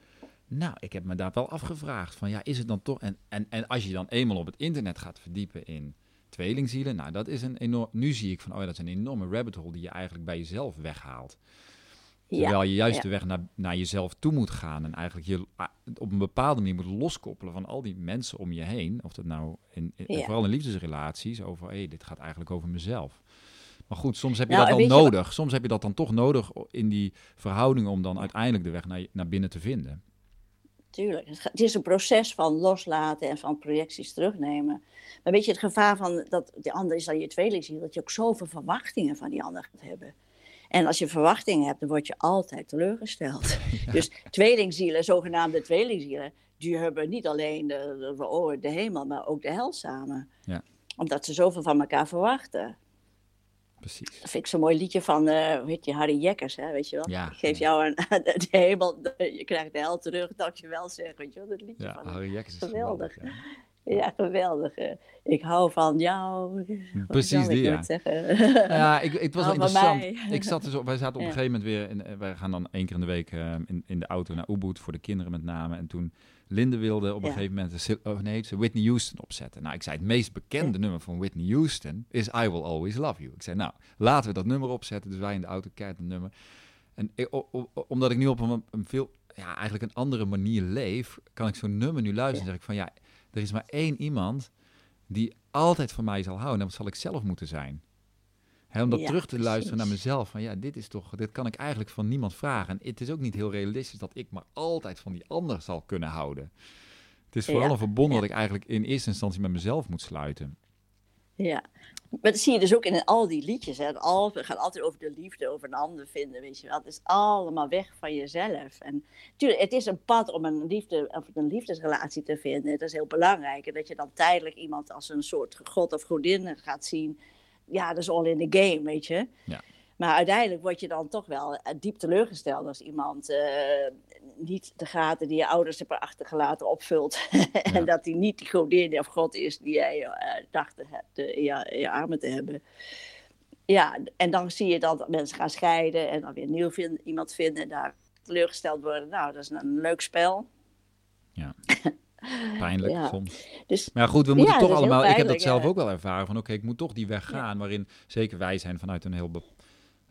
nou, ik heb me daar wel afgevraagd van, ja, is het dan toch, en, en, en als je dan eenmaal op het internet gaat verdiepen in tweelingzielen, nou, dat is een enorm, nu zie ik van, oh ja, dat is een enorme rabbit hole die je eigenlijk bij jezelf weghaalt. Terwijl je juist de weg naar, naar jezelf toe moet gaan en eigenlijk je op een bepaalde manier moet loskoppelen van al die mensen om je heen. Of dat nou in, vooral in liefdesrelaties over, hé, hey, dit gaat eigenlijk over mezelf. Maar goed, soms heb je nou, dat dan nodig. Soms heb je dat dan toch nodig in die verhoudingen om dan uiteindelijk de weg naar, naar binnen te vinden. Tuurlijk. Het is een proces van loslaten en van projecties terugnemen. Maar weet je, het gevaar van dat de ander is dan je tweelingziel, dat je ook zoveel verwachtingen van die ander gaat hebben. En als je verwachtingen hebt, dan word je altijd teleurgesteld. Dus tweelingzielen, zogenaamde tweelingzielen, die hebben niet alleen de, de, de hemel, maar ook de hel samen. Ja. Omdat ze zoveel van elkaar verwachten. Precies. Dat vind ik zo'n mooi liedje van, uh, hoe heet je, Harry Jekkers, hè, weet je wel? Ja, ik geef jou een, de hemel, je krijgt de hel terug, dankjewel zeg, weet je wel? Dat liedje ja, van Harry Jekkers is geweldig. geweldig ja, geweldig. Ik hou van jou. Precies die, ja. Ja, ik, het was wel interessant. Ik zat dus op, wij zaten op een gegeven moment weer, in, eh, wij gaan dan één keer in de week uh, in, in de auto naar Ubud voor de kinderen met name. En toen Linde wilde op een gegeven moment, oh nee, ze Whitney Houston opzetten. Nou, ik zei, het meest bekende nummer van Whitney Houston is I Will Always Love You. Ik zei, nou, laten we dat nummer opzetten. Dus wij in de auto kijken het nummer. En ik, omdat ik nu op een, een veel, ja, eigenlijk een andere manier leef, kan ik zo'n nummer nu luisteren en zeg ik van, ja er is maar één iemand die altijd van mij zal houden. En dat zal ik zelf moeten zijn. om dat terug te luisteren naar mezelf. Van ja, dit is toch, dit kan ik eigenlijk van niemand vragen. En het is ook niet heel realistisch dat ik maar altijd van die ander zal kunnen houden. Het is vooral een verbond dat ik eigenlijk in eerste instantie met mezelf moet sluiten. Ja, maar dat zie je dus ook in al die liedjes. Hè. Het gaat altijd over de liefde, over een ander vinden, weet je wel. Het is allemaal weg van jezelf. En natuurlijk, het is een pad om een, liefde, of een liefdesrelatie te vinden. Dat is heel belangrijk. En dat je dan tijdelijk iemand als een soort god of godin gaat zien. Ja, dat is all in the game, weet je. Ja. Maar uiteindelijk word je dan toch wel eh, diep teleurgesteld als iemand uh, niet de gaten die je ouders hebben achtergelaten opvult. en dat hij niet die godin of god is die jij uh, dacht in, je, in je armen te hebben. Ja, en dan zie je dat mensen gaan scheiden en dan weer nieuw vind, iemand vinden en daar teleurgesteld worden. Nou, dat is een leuk spel. Ja. Pijnlijk soms. Dus, maar goed, we moeten toch allemaal. Ik heb dat zelf ook wel ervaren. Van oké, ik moet toch die weg gaan. Waarin zeker wij zijn vanuit een heel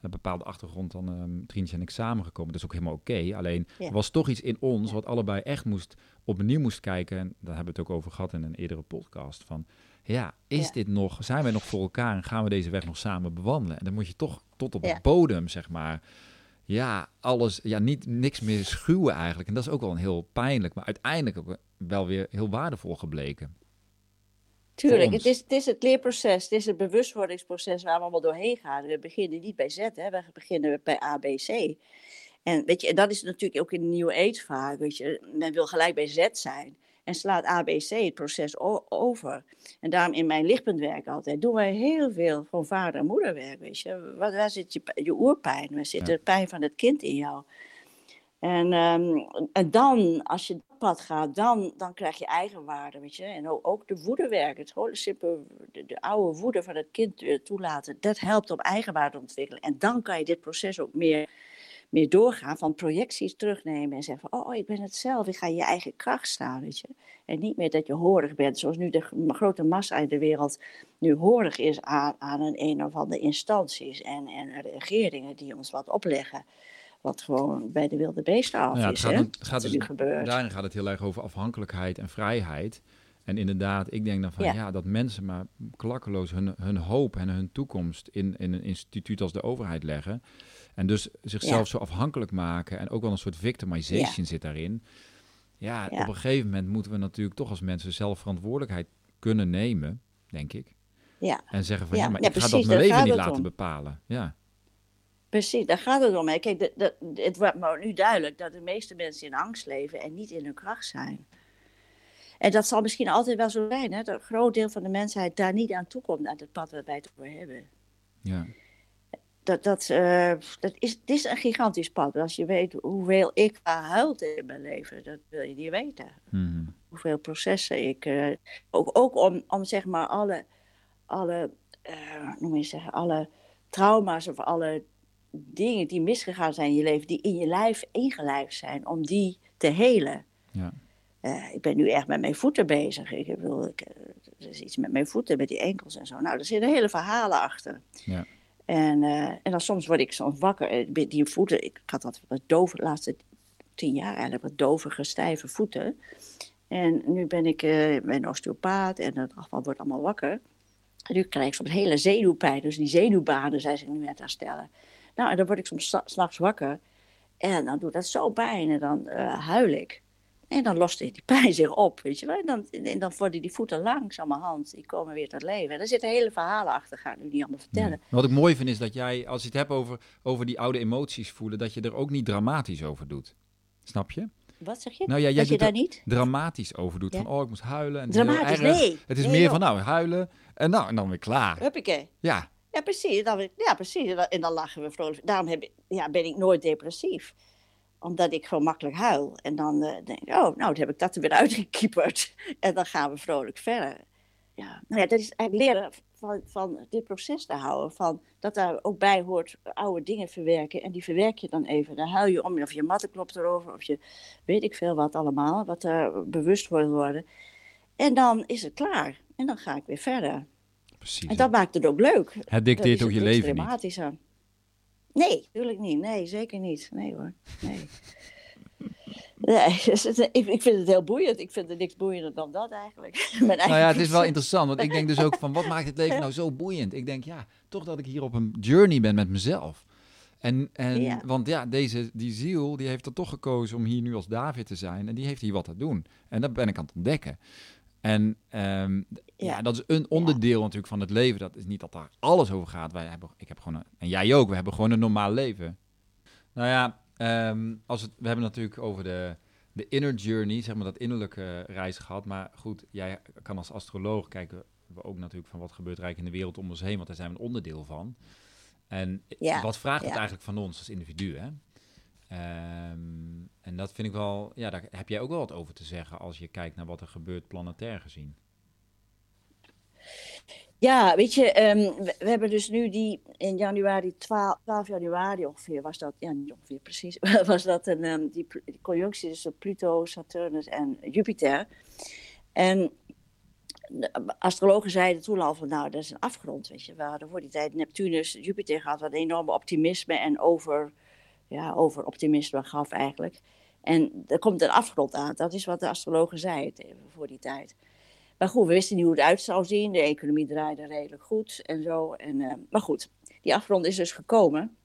een bepaalde achtergrond dan um, Trientje en ik samengekomen. Dat is ook helemaal oké. Alleen er was toch iets in ons wat allebei echt moest opnieuw moest kijken. En daar hebben we het ook over gehad in een eerdere podcast. Van ja, is dit nog, zijn wij nog voor elkaar en gaan we deze weg nog samen bewandelen? En dan moet je toch tot op de bodem, zeg maar. Ja, alles, ja, niet, niks meer schuwen eigenlijk. En dat is ook wel een heel pijnlijk, maar uiteindelijk ook wel weer heel waardevol gebleken. Tuurlijk, het is, het is het leerproces, het is het bewustwordingsproces waar we allemaal doorheen gaan. We beginnen niet bij Z, hè, we beginnen bij ABC. En weet je, en dat is natuurlijk ook in de nieuwe age vaak, weet je, men wil gelijk bij Z zijn en slaat ABC het proces over. En daarom in mijn lichtpuntwerk altijd doen wij heel veel van vader- en moederwerk, weet je. Waar, zit je, je oerpijn, waar zit de pijn van het kind in jou? En, um, en dan, als je dat pad gaat, dan, dan krijg je eigenwaarde, weet je. En ook, de woedewerk, het simpel, de, de, oude woede van het kind eh, toelaten, dat helpt om eigenwaarde te ontwikkelen. En dan kan je dit proces ook meer, meer doorgaan, van projecties terugnemen en zeggen van, oh, ik ben het zelf, ik ga je eigen kracht staan, weet je. En niet meer dat je horig bent, zoals nu de grote massa in de wereld nu horig is aan, aan een een of andere instanties en, en regeringen die ons wat opleggen. Wat gewoon bij de wilde beesten af ja, is. Gaat, het, gaat dus, daarin gaat het heel erg over afhankelijkheid en vrijheid. En inderdaad, ik denk dan van ja, dat mensen maar klakkeloos hun, hun hoop en hun toekomst in, in een instituut als de overheid leggen. En dus zichzelf zo afhankelijk maken. En ook wel een soort victimization zit daarin. Ja, op een gegeven moment moeten we natuurlijk toch als mensen zelf verantwoordelijkheid kunnen nemen, denk ik. Ja. En zeggen van ja, maar ik ga dat mijn leven niet laten bepalen. Ja. Precies, daar gaat het om. Kijk, de, de, het wordt nu duidelijk dat de meeste mensen in angst leven en niet in hun kracht zijn. En dat zal misschien altijd wel zo zijn, hè, dat een groot deel van de mensheid daar niet aan toekomt, aan het pad waar wij het over hebben. Ja. Dat, dat, uh, dat is, het is een gigantisch pad. Als je weet hoeveel ik huilt in mijn leven, dat wil je niet weten. Mm Hoeveel processen ik. Uh, ook, ook om, om zeg maar alle, alle, uh, noem je zeggen, alle trauma's of alle dingen die misgegaan zijn in je leven, die in je lijf ingelijfd zijn, om die te helen. Ja. Uh, ik ben nu echt met mijn voeten bezig. Ik bedoel, ik, er is iets met mijn voeten, met die enkels en zo. Nou, er zitten hele verhalen achter. Ja. En, uh, en dan soms word ik soms wakker. Eh, die voeten, ik had dat wat dove, de laatste tien jaar eigenlijk, wat dovige, stijve voeten. En nu ben ik uh, een osteopaat en het afval wordt allemaal wakker. En nu krijg ik soms hele zenuwpijn. Dus die zenuwbanen zijn ze nu aan het herstellen. Nou, en dan word ik soms s'nachts wakker. En dan doet dat zo pijn en dan uh, huil ik. En dan lost die pijn zich op, weet je wel. En dan, en dan worden die voeten langzamerhand, die komen weer tot leven. En er zitten hele verhalen achter, ga ik nu niet allemaal vertellen. Wat ik mooi vind is dat jij, als je het hebt over, over die oude emoties voelen, dat je er ook niet dramatisch over doet. Snap je? Wat zeg je? Nou ja, jij dat je daar niet dramatisch over doet. Van, oh, ik moest huilen. En dramatisch, nee. Het is meer van, nou, huilen en nou, en dan weer klaar. Huppakee. Ja. Ja, precies. Dan, ja, precies. En dan lachen we vrolijk. Daarom heb ja, ben ik nooit depressief. Omdat ik gewoon makkelijk huil. En dan uh, denk ik, oh, nou, dan heb ik dat er weer uitgekieperd. En dan gaan we vrolijk verder. Ja, ja, dat is eigenlijk leren van, van dit proces te houden. Van dat daar ook bij hoort oude dingen verwerken. En die verwerk je dan even. Dan huil je om, of je matten klopt erover. Of je weet ik veel wat allemaal. Wat er bewust wordt worden. En dan is het klaar. En dan ga ik weer verder. En dat maakt het ook leuk. Het dicteert ook je leven niet. Nee, natuurlijk niet. Nee, zeker niet. Nee hoor. Nee. Nee, dus ik, vind het heel boeiend. Ik vind er niks boeiender dan dat eigenlijk. nou ja, het is wel interessant. Want ik denk dus ook van, wat maakt het leven nou zo boeiend? Ik denk, ja, toch dat ik hier op een journey ben met mezelf. En, en want ja, deze, die ziel, die heeft er toch gekozen om hier nu als David te zijn. En die heeft hier wat te doen. En dat ben ik aan het ontdekken. En um, ja. dat is een onderdeel natuurlijk van het leven. Dat is niet dat daar alles over gaat. Wij hebben, ik heb gewoon een, en jij ook, we hebben gewoon een normaal leven. Nou ja, um, als het, we hebben natuurlijk over de, de inner journey, zeg maar dat innerlijke reis gehad. Maar goed, jij kan als astroloog kijken we ook natuurlijk van wat gebeurt er eigenlijk in de wereld om ons heen, want daar zijn we een onderdeel van. En wat vraagt het eigenlijk van ons als individu? Hè? Um, en dat vind ik wel, ja, daar heb jij ook wel wat over te zeggen als je kijkt naar wat er gebeurt planetair gezien. Ja, weet je, um, we, hebben dus nu die in januari, 12, 12, januari ongeveer, was dat, ja niet ongeveer precies, was dat een, um, die, conjunctie tussen Pluto, Saturnus en Jupiter. En astrologen zeiden toen al van, nou, dat is een afgrond, weet je. We hadden voor die tijd Neptunus, Jupiter gehad, wat enorme optimisme en over, ja, over optimisme gaf eigenlijk. En er komt een afgrond aan, dat is wat de astrologen zeiden voor die tijd. Maar goed, we wisten niet hoe het uit zou zien. De economie draaide redelijk goed en zo. En, uh, maar goed, die afgrond is dus gekomen.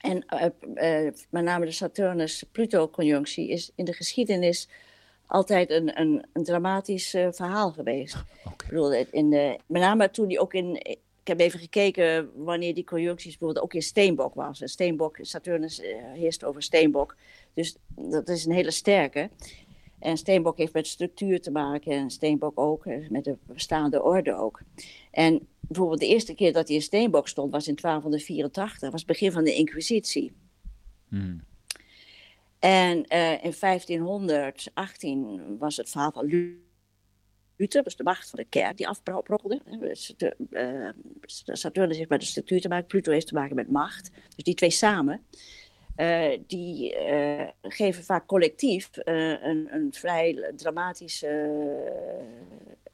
En uh, uh, met name de Saturnus-Pluto-conjunctie is in de geschiedenis altijd een, een, een dramatisch verhaal geweest. Okay. Ik bedoel, in de, met name toen die ook in. Ik heb even gekeken wanneer die conjuncties bijvoorbeeld ook in Steenbok was. En Steenbok, Saturnus heerst over Steenbok. Dus dat is een hele sterke. En Steenbok heeft met structuur te maken en Steenbok ook, met de bestaande orde ook. En bijvoorbeeld de eerste keer dat hij in Steenbok stond was in 1284, was het begin van de Inquisitie. Hmm. En uh, in 1518 was het verhaal van Luther, dus de macht van de kerk, die afbrokkelde. De, uh, Saturnus heeft met de structuur te maken, Pluto heeft te maken met macht. Dus die twee samen. Uh, die uh, geven vaak collectief uh, een, een, vrij dramatische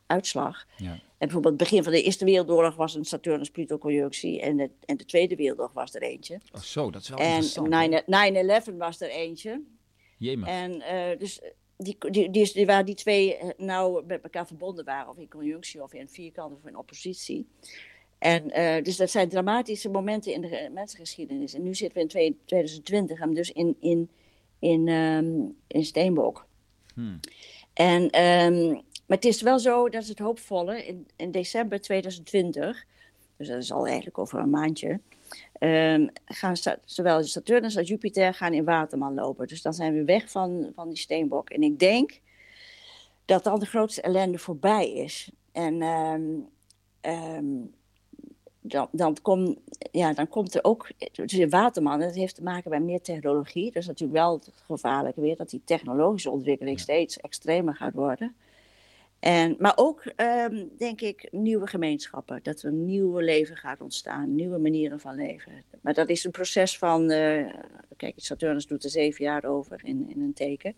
uitslag. Ja. En bijvoorbeeld het begin van de Eerste Wereldoorlog was een Saturnus-Pluto-conjunctie en en de Tweede Wereldoorlog was er eentje. Oh zo, dat is wel en 9-11 was er eentje. Jemig. En dus die, die, die, die, waar die twee nou met elkaar verbonden waren, of in conjunctie of in vierkant of in oppositie. En uh, dus dat zijn dramatische momenten in de mensengeschiedenis. En nu zitten we in 2020 en dus in, in, in, um, in Steenbok. Hmm. En, um, maar het is wel zo, dat is het hoopvolle, in, in december 2020, dus dat is al eigenlijk over een maandje, um, gaan zowel Saturnus als Jupiter gaan in Waterman lopen. Dus dan zijn we weg van, van die Steenbok. En ik denk dat dan de grootste ellende voorbij is. En um, dan, dan, kom, ja, dan komt er ook. Dus Waterman, dat heeft te maken met meer technologie. Dat is natuurlijk wel het gevaarlijke weer, dat die technologische ontwikkeling steeds extremer gaat worden. En, maar ook, um, denk ik, nieuwe gemeenschappen. Dat er een nieuw leven gaat ontstaan, nieuwe manieren van leven. Maar dat is een proces van. Uh, kijk, Saturnus doet er zeven jaar over in, in een teken.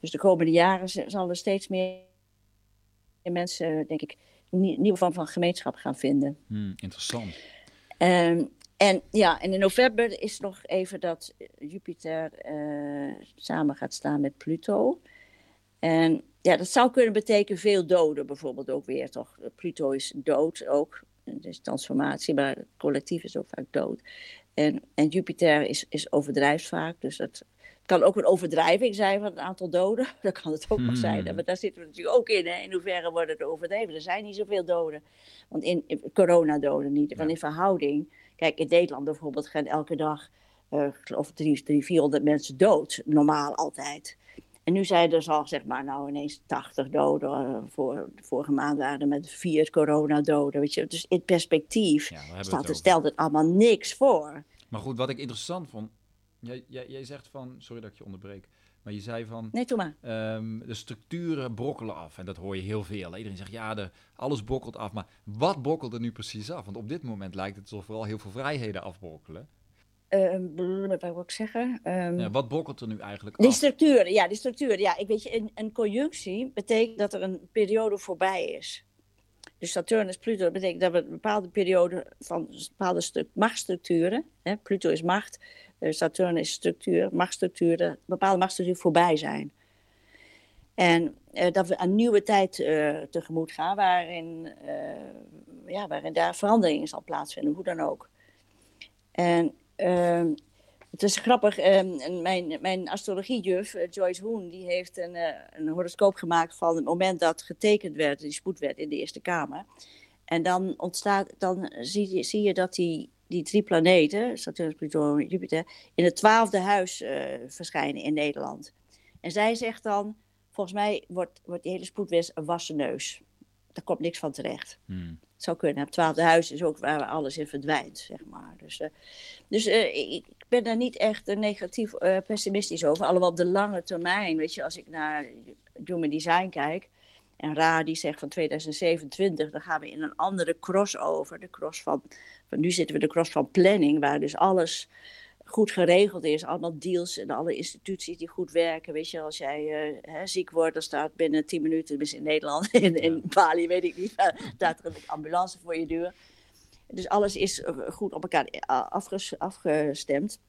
Dus de komende jaren zal er steeds meer mensen, denk ik, nieuwe vorm van gemeenschap gaan vinden. Hmm, interessant. Um, en ja, en in november is nog even dat Jupiter uh, samen gaat staan met Pluto. En ja, dat zou kunnen betekenen veel doden bijvoorbeeld ook weer, toch? Pluto is dood ook, dus transformatie, maar het collectief is ook vaak dood. En, en Jupiter is, is overdrijft vaak, dus dat kan ook een overdrijving zijn van het aantal doden. Dat kan het ook nog zijn. Hmm. Maar daar zitten we natuurlijk ook in. Hè? In hoeverre wordt het overdreven? Er zijn niet zoveel doden. Want in, in coronadoden niet. Van in verhouding. Kijk, in Nederland bijvoorbeeld gaan elke dag, uh, geloof 300, 400 mensen dood. Normaal altijd. En nu zijn er al, zeg maar, nou ineens 80 doden. Uh, voor, vorige maand waren er met vier coronadoden. Weet je? Dus in perspectief ja, staat, stelt het allemaal niks voor. Maar goed, wat ik interessant vond, Jij, jij, jij, zegt van, sorry dat ik je onderbreek, maar je zei van... Nee, doe maar. Um, de structuren brokkelen af en dat hoor je heel veel. Iedereen zegt, ja, de, alles brokkelt af, maar wat brokkelt er nu precies af? Want op dit moment lijkt het alsof vooral heel veel vrijheden afbrokkelen. Uh, wat wil ik zeggen? Um, ja, wat brokkelt er nu eigenlijk af? Die structuren, ja, die structuren. Ja, ik weet je, een, een conjunctie betekent dat er een periode voorbij is. Dus Saturnus, Pluto, betekent dat we een bepaalde periode van bepaalde stuk machtsstructuren, hè, Pluto is macht, Saturnus structuur, machtsstructuren, bepaalde machtsstructuren voorbij zijn. En uh, dat we een nieuwe tijd uh, tegemoet gaan waarin, ja, waarin daar verandering zal plaatsvinden, hoe dan ook. En ehm, het is grappig, ehm, mijn, mijn astrologiejuf, Joyce Hoen, die heeft een, een horoscoop gemaakt van het moment dat getekend werd, die spoedwet in de Eerste Kamer. En dan ontstaat, dan zie, zie je dat die die drie planeten, Saturnus, Pluto en Jupiter, in het twaalfde huis uh, verschijnen in Nederland. En zij zegt dan, volgens mij wordt, wordt die hele spoedwet een wassen neus. Daar komt niks van terecht. Hmm. Het zou kunnen. Het twaalfde huis is ook waar alles in verdwijnt, zeg maar. Dus, uh, dus uh, ik ben daar niet echt negatief pessimistisch over. Alhoewel op de lange termijn, weet je, als ik naar Human Design kijk... En Ra die zegt van 2027, dan gaan we in een andere crossover. De cross van, van nu zitten we de cross van planning, waar dus alles goed geregeld is. Allemaal deals en alle instituties die goed werken. Weet je, als jij uh, hè, ziek wordt, dan staat binnen 10 minuten, tenminste in Nederland, in, in Bali weet ik niet, staat er een ambulance voor je deur. Dus alles is goed op elkaar afgestemd.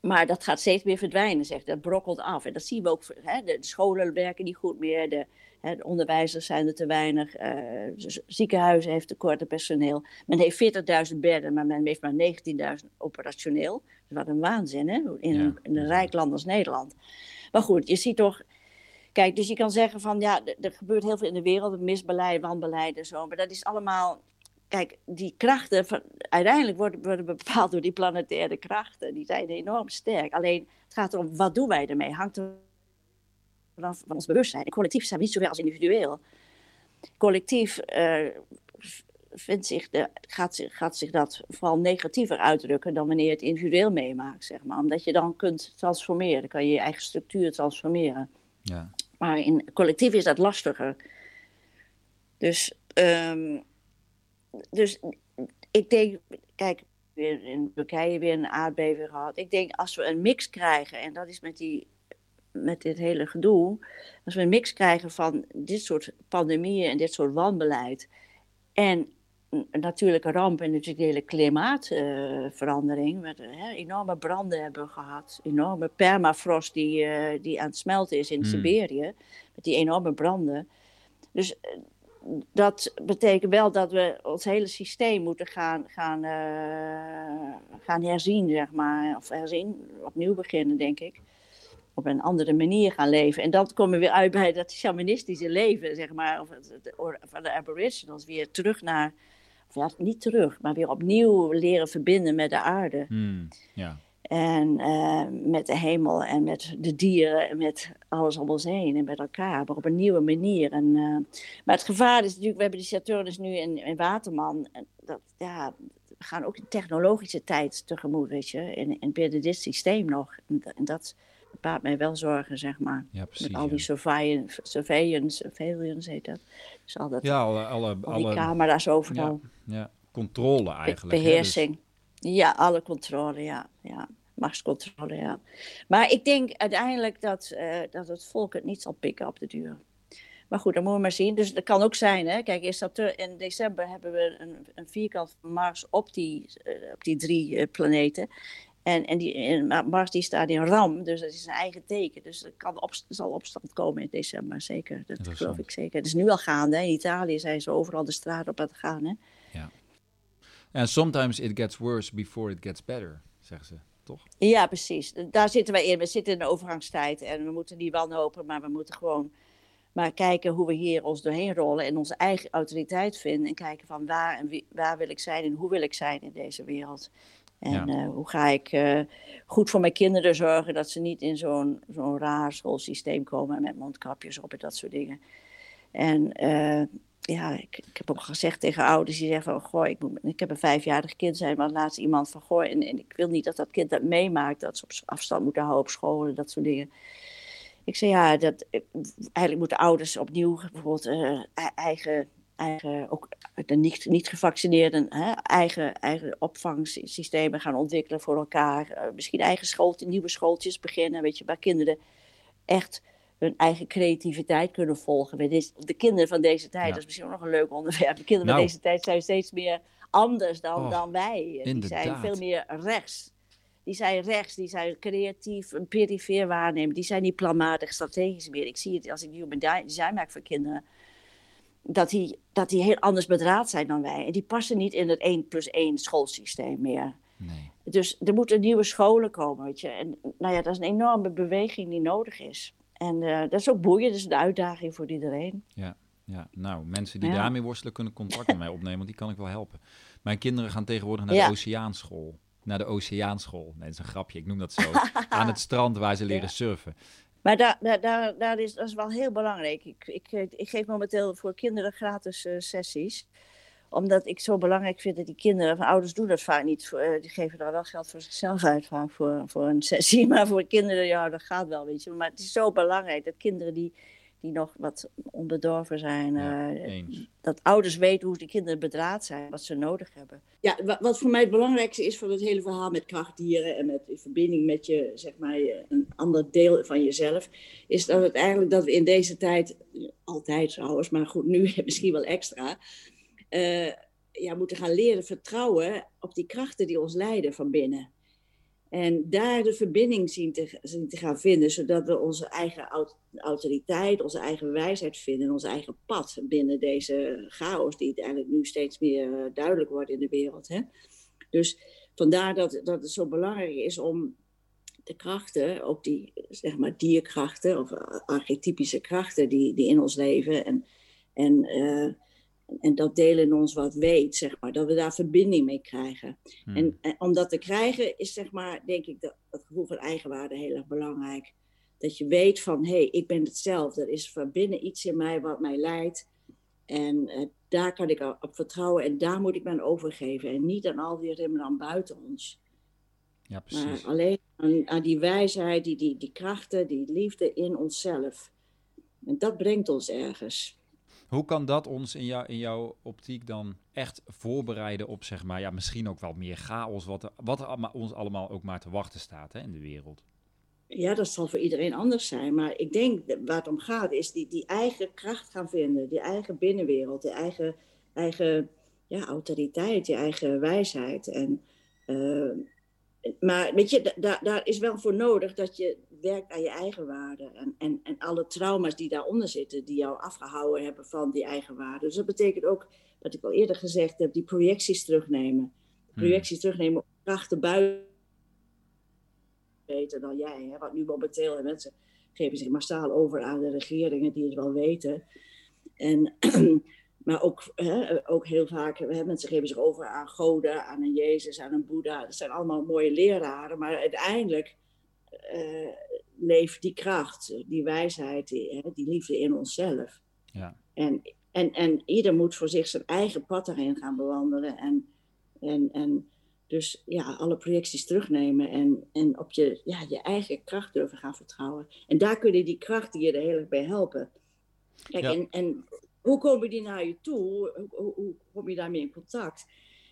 Maar dat gaat steeds meer verdwijnen, zegt Dat brokkelt af. En dat zien we ook. Hè, de scholen werken niet goed meer. De, hè, de onderwijzers zijn er te weinig. Uh, ziekenhuizen heeft tekort aan personeel. Men heeft 40.000 bedden, maar men heeft maar 19.000 operationeel. wat een waanzin, hè? In, een, in een rijk land als Nederland. Maar goed, je ziet toch. Kijk, dus je kan zeggen van ja, er gebeurt heel veel in de wereld, misbeleid, wanbeleid en zo. Maar dat is allemaal kijk, die krachten, van, uiteindelijk worden, worden bepaald door die planetaire krachten. Die zijn enorm sterk. Alleen het gaat erom, wat doen wij ermee? Hangt er vanaf van ons bewustzijn. En collectief zijn we niet zoveel als individueel. Collectief uh, vindt zich de, gaat, zich, gaat zich dat vooral negatiever uitdrukken dan wanneer je het individueel meemaakt, zeg maar. Omdat je dan kunt transformeren. Kan je je eigen structuur transformeren. Ja. Maar in collectief is dat lastiger. Dus um, dus ik denk, kijk, weer in Turkije weer een aardbeving gehad. Ik denk als we een mix krijgen, en dat is met, die, met dit hele gedoe, als we een mix krijgen van dit soort pandemieën en dit soort wanbeleid en een natuurlijke ramp en natuurlijk de hele klimaatverandering, met uh, enorme branden hebben we gehad, enorme permafrost die, uh, die aan het smelten is in hmm. Siberië, met die enorme branden. Dus uh, dat betekent wel dat we ons hele systeem moeten gaan, gaan, uh, gaan herzien, zeg maar. Of herzien, opnieuw beginnen, denk ik. Op een andere manier gaan leven. En dan komen we weer uit bij dat shamanistische leven, zeg maar. Of van de aboriginals, weer terug naar... Of ja, niet terug, maar weer opnieuw leren verbinden met de aarde. Hmm, ja. En uh, met de hemel en met de dieren en met alles om ons heen en met elkaar, maar op een nieuwe manier. En, uh, maar het gevaar is natuurlijk, we hebben die Saturnus nu in, in Waterman. En dat, ja, we gaan ook een technologische tijd tegemoet, weet je, in, in binnen dit systeem nog. En, en dat baart mij wel zorgen, zeg maar. Ja, precies, met al die surveillance, surveillance, surveillance heet dat. Dus al dat, ja, alle, alle, al die camera's overal. Ja, ja, controle eigenlijk. Beheersing. Dus... Ja, alle controle, ja. ja machtscontrole, ja. Maar ik denk uiteindelijk dat, uh, dat het volk het niet zal pikken op de duur. Maar goed, dat moeten we maar zien. Dus dat kan ook zijn, hè. Kijk, is dat in december hebben we een, een vierkant van Mars op die, uh, op die drie uh, planeten. En, en, die, en Mars die staat in ram, dus dat is een eigen teken. Dus er, kan op, er zal opstand komen in december, zeker. Dat geloof ik zeker. Het is nu al gaande. Hè. In Italië zijn ze overal de straat op aan het gaan. Hè. En sometimes it gets worse before it gets better, zeggen ze. Ja, precies. Daar zitten wij in. We zitten in de overgangstijd en we moeten niet wanhopen, maar we moeten gewoon maar kijken hoe we hier ons doorheen rollen en onze eigen autoriteit vinden. En kijken van waar, en wie, waar wil ik zijn en hoe wil ik zijn in deze wereld. En uh, hoe ga ik uh, goed voor mijn kinderen zorgen dat ze niet in zo'n zo'n raar schoolsysteem komen met mondkapjes op en dat soort dingen. En uh, ja, ik, heb ook gezegd tegen ouders die zeggen van, goh, ik, moet, ik heb een vijfjarig kind zijn, maar laatst iemand van, goh, en, ik wil niet dat dat kind dat meemaakt, dat ze op afstand moeten houden op school en dat soort dingen. Ik zei, ja, dat, eigenlijk moeten ouders opnieuw bijvoorbeeld uh, eigen, eigen, ook de niet, niet gevaccineerden, hè, eigen, eigen opvangsystemen gaan ontwikkelen voor elkaar. Uh, misschien eigen schooltjes, nieuwe schooltjes beginnen, weet je, waar kinderen echt hun eigen creativiteit kunnen volgen. De kinderen van deze tijd, dat is misschien ook nog een leuk onderwerp. De kinderen van nou. deze tijd zijn steeds meer anders dan, oh, dan wij. Die zijn veel meer rechts. Die zijn rechts, die zijn creatief, een perifeer waarnemen. Die zijn niet planmatig, strategisch meer. Ik zie het als ik human design maak voor kinderen. Dat die, dat die heel anders bedraad zijn dan wij. En die passen niet in het 1 plus 1 schoolsysteem meer. Nee. Dus er moeten nieuwe scholen komen, weet je. En nou ja, dat is een enorme beweging die nodig is. En uh, dat is ook boeiend, dat is een uitdaging voor iedereen. Ja, ja. nou, mensen die daarmee worstelen kunnen contact met mij opnemen, want die kan ik wel helpen. Mijn kinderen gaan tegenwoordig naar de oceaanschool. Naar de oceaanschool. Nee, dat is een grapje, ik noem dat zo. Aan het strand waar ze leren surfen. Maar daar, daar, daar, daar is, dat is wel heel belangrijk. Ik, ik, ik geef momenteel voor kinderen gratis uh, sessies omdat ik zo belangrijk vind dat die kinderen, van ouders doen dat vaak niet. Uh, die geven daar wel geld voor zichzelf uit vaak voor, voor een sessie. Maar voor kinderen, ja, dat gaat wel, weet je. Maar het is zo belangrijk dat kinderen die, die nog wat onbedorven zijn. Uh, dat ouders weten hoe de kinderen bedraad zijn, wat ze nodig hebben. Ja, wat voor mij het belangrijkste is van het hele verhaal met krachtdieren en met in verbinding met je, zeg maar, een ander deel van jezelf, is dat het eigenlijk dat we in deze tijd, altijd trouwens, maar goed, nu misschien wel extra, uh, ja, moeten gaan leren vertrouwen op die krachten die ons leiden van binnen. En daar de verbinding zien te, gaan vinden, zodat we onze eigen autoriteit, onze eigen wijsheid vinden, ons eigen pad binnen deze chaos, die eigenlijk nu steeds meer eh, duidelijk wordt in de wereld. Hè? Dus vandaar dat, dat het zo belangrijk is om de krachten, ook die zeg maar dierkrachten of archetypische krachten die, die in ons leven en, en uh, en dat delen in ons wat weet, zeg maar, dat we daar verbinding mee krijgen. Hmm. En, en, om dat te krijgen is, zeg maar, denk ik, dat, dat gevoel van eigenwaarde heel erg belangrijk. Dat je weet van, hé, hey, ik ben hetzelfde. Er is van binnen iets in mij wat mij leidt. En uh, daar kan ik op vertrouwen en daar moet ik me aan overgeven. En niet aan al die remmen aan buiten ons. Ja, precies. Maar alleen aan, aan, die wijsheid, die, die, die krachten, die liefde in onszelf. En dat brengt ons ergens. Hoe kan dat ons in, jou, in jouw optiek dan echt voorbereiden op, zeg maar, ja, misschien ook wel meer chaos, wat wat ons allemaal ook maar te wachten staat hè, in de wereld? Ja, dat zal voor iedereen anders zijn. Maar ik denk waar het om gaat, is die, die eigen kracht gaan vinden. Die eigen binnenwereld, die eigen, eigen ja, autoriteit, die eigen wijsheid. En, uh, maar weet je, daar daar is wel voor nodig dat je werkt aan je eigen waarde. En, en, en alle trauma's die daaronder zitten, die jou afgehouden hebben van die eigen waarde. Dus dat betekent ook, wat ik al eerder gezegd heb, die projecties terugnemen. Hmm. Projecties terugnemen op krachten buiten beter dan jij. Hè? Want nu momenteel, en mensen geven zich massaal over aan de regeringen die het wel weten. En, maar ook, hè, ook heel vaak, hè, mensen geven zich over aan goden, aan een Jezus, aan een Boeddha. Dat zijn allemaal mooie leraren, maar uiteindelijk uh, leeft die kracht, die wijsheid, die, die liefde in onszelf. Ja. En, en, en ieder moet voor zich zijn eigen pad erin gaan bewandelen. En, en, en dus ja, alle projecties terugnemen en, en op je, ja, je eigen kracht durven gaan vertrouwen. En daar kunnen die krachten je er heel erg bij helpen. Kijk, en, en hoe komen die naar je toe? Hoe, hoe, kom je daarmee in contact?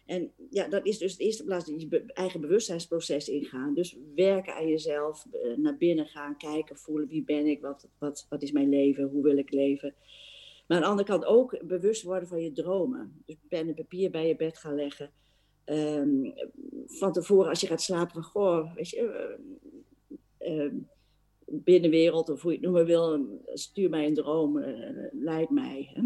En ja, dat is dus de eerste plaats je eigen bewustzijnsproces ingaan. Dus werken aan jezelf, eh, naar binnen gaan, kijken, voelen wie ben ik, wat, wat, wat is mijn leven, hoe wil ik leven. Maar aan de andere kant ook bewust worden van je dromen. Dus pen en papier bij je bed gaan leggen. Um, van tevoren als je gaat slapen van, goh, weet je, uh, binnenwereld of hoe je het noemen wil, stuur mij een droom, uh, leid mij. Hè?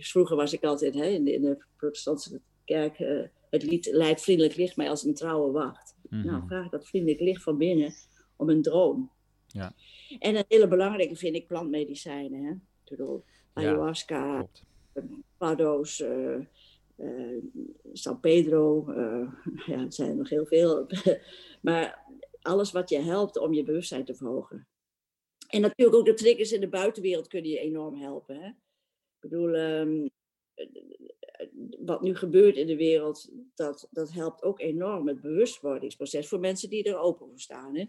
Vroeger was ik altijd hè, in, de, in de protestantse uh, het lied leidt vriendelijk licht mij als een trouwe wacht. Mm Nou, vraag dat vriendelijk licht van binnen om een droom. Ja. En een hele belangrijke vind ik plantmedicijnen. Hè? Ik bedoel, ayahuasca, ja, paddo's, uh, uh, San Pedro, ja, er zijn er nog heel veel. maar alles wat je helpt om je bewustzijn te verhogen. En natuurlijk ook de triggers in de buitenwereld kunnen je enorm helpen. Hè? Ik bedoel, um, wat nu gebeurt in de wereld, dat, dat helpt ook enorm het bewustwordingsproces voor mensen die er open voor staan. Hè?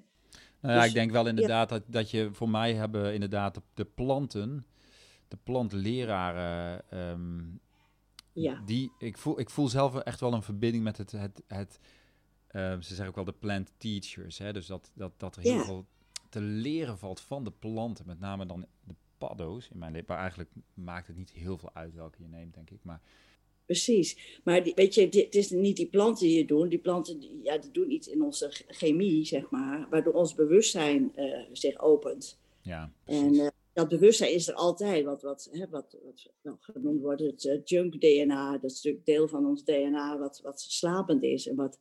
Nou ja, dus ik denk wel inderdaad dat, dat je voor mij hebben inderdaad de, planten, de plantleraren, um, ja. die, ik, voel, ik voel zelf echt wel een verbinding met het, het, het uh, ze zeggen ook wel de plant teachers, hè? dus dat, dat, dat er heel veel te leren valt van de planten, met name dan de paddo's in mijn leven. Maar eigenlijk maakt het niet heel veel uit welke je neemt, denk ik. Maar Precies. Maar die, weet je, het is niet die planten die het doen. Die planten ja, die doen iets in onze chemie, zeg maar, waardoor ons bewustzijn uh, zich opent. Ja, en uh, dat bewustzijn is er altijd, wat, wat, hè, wat, wat genoemd wordt het uh, junk DNA. Dat natuurlijk deel van ons DNA wat, wat slapend is en wat,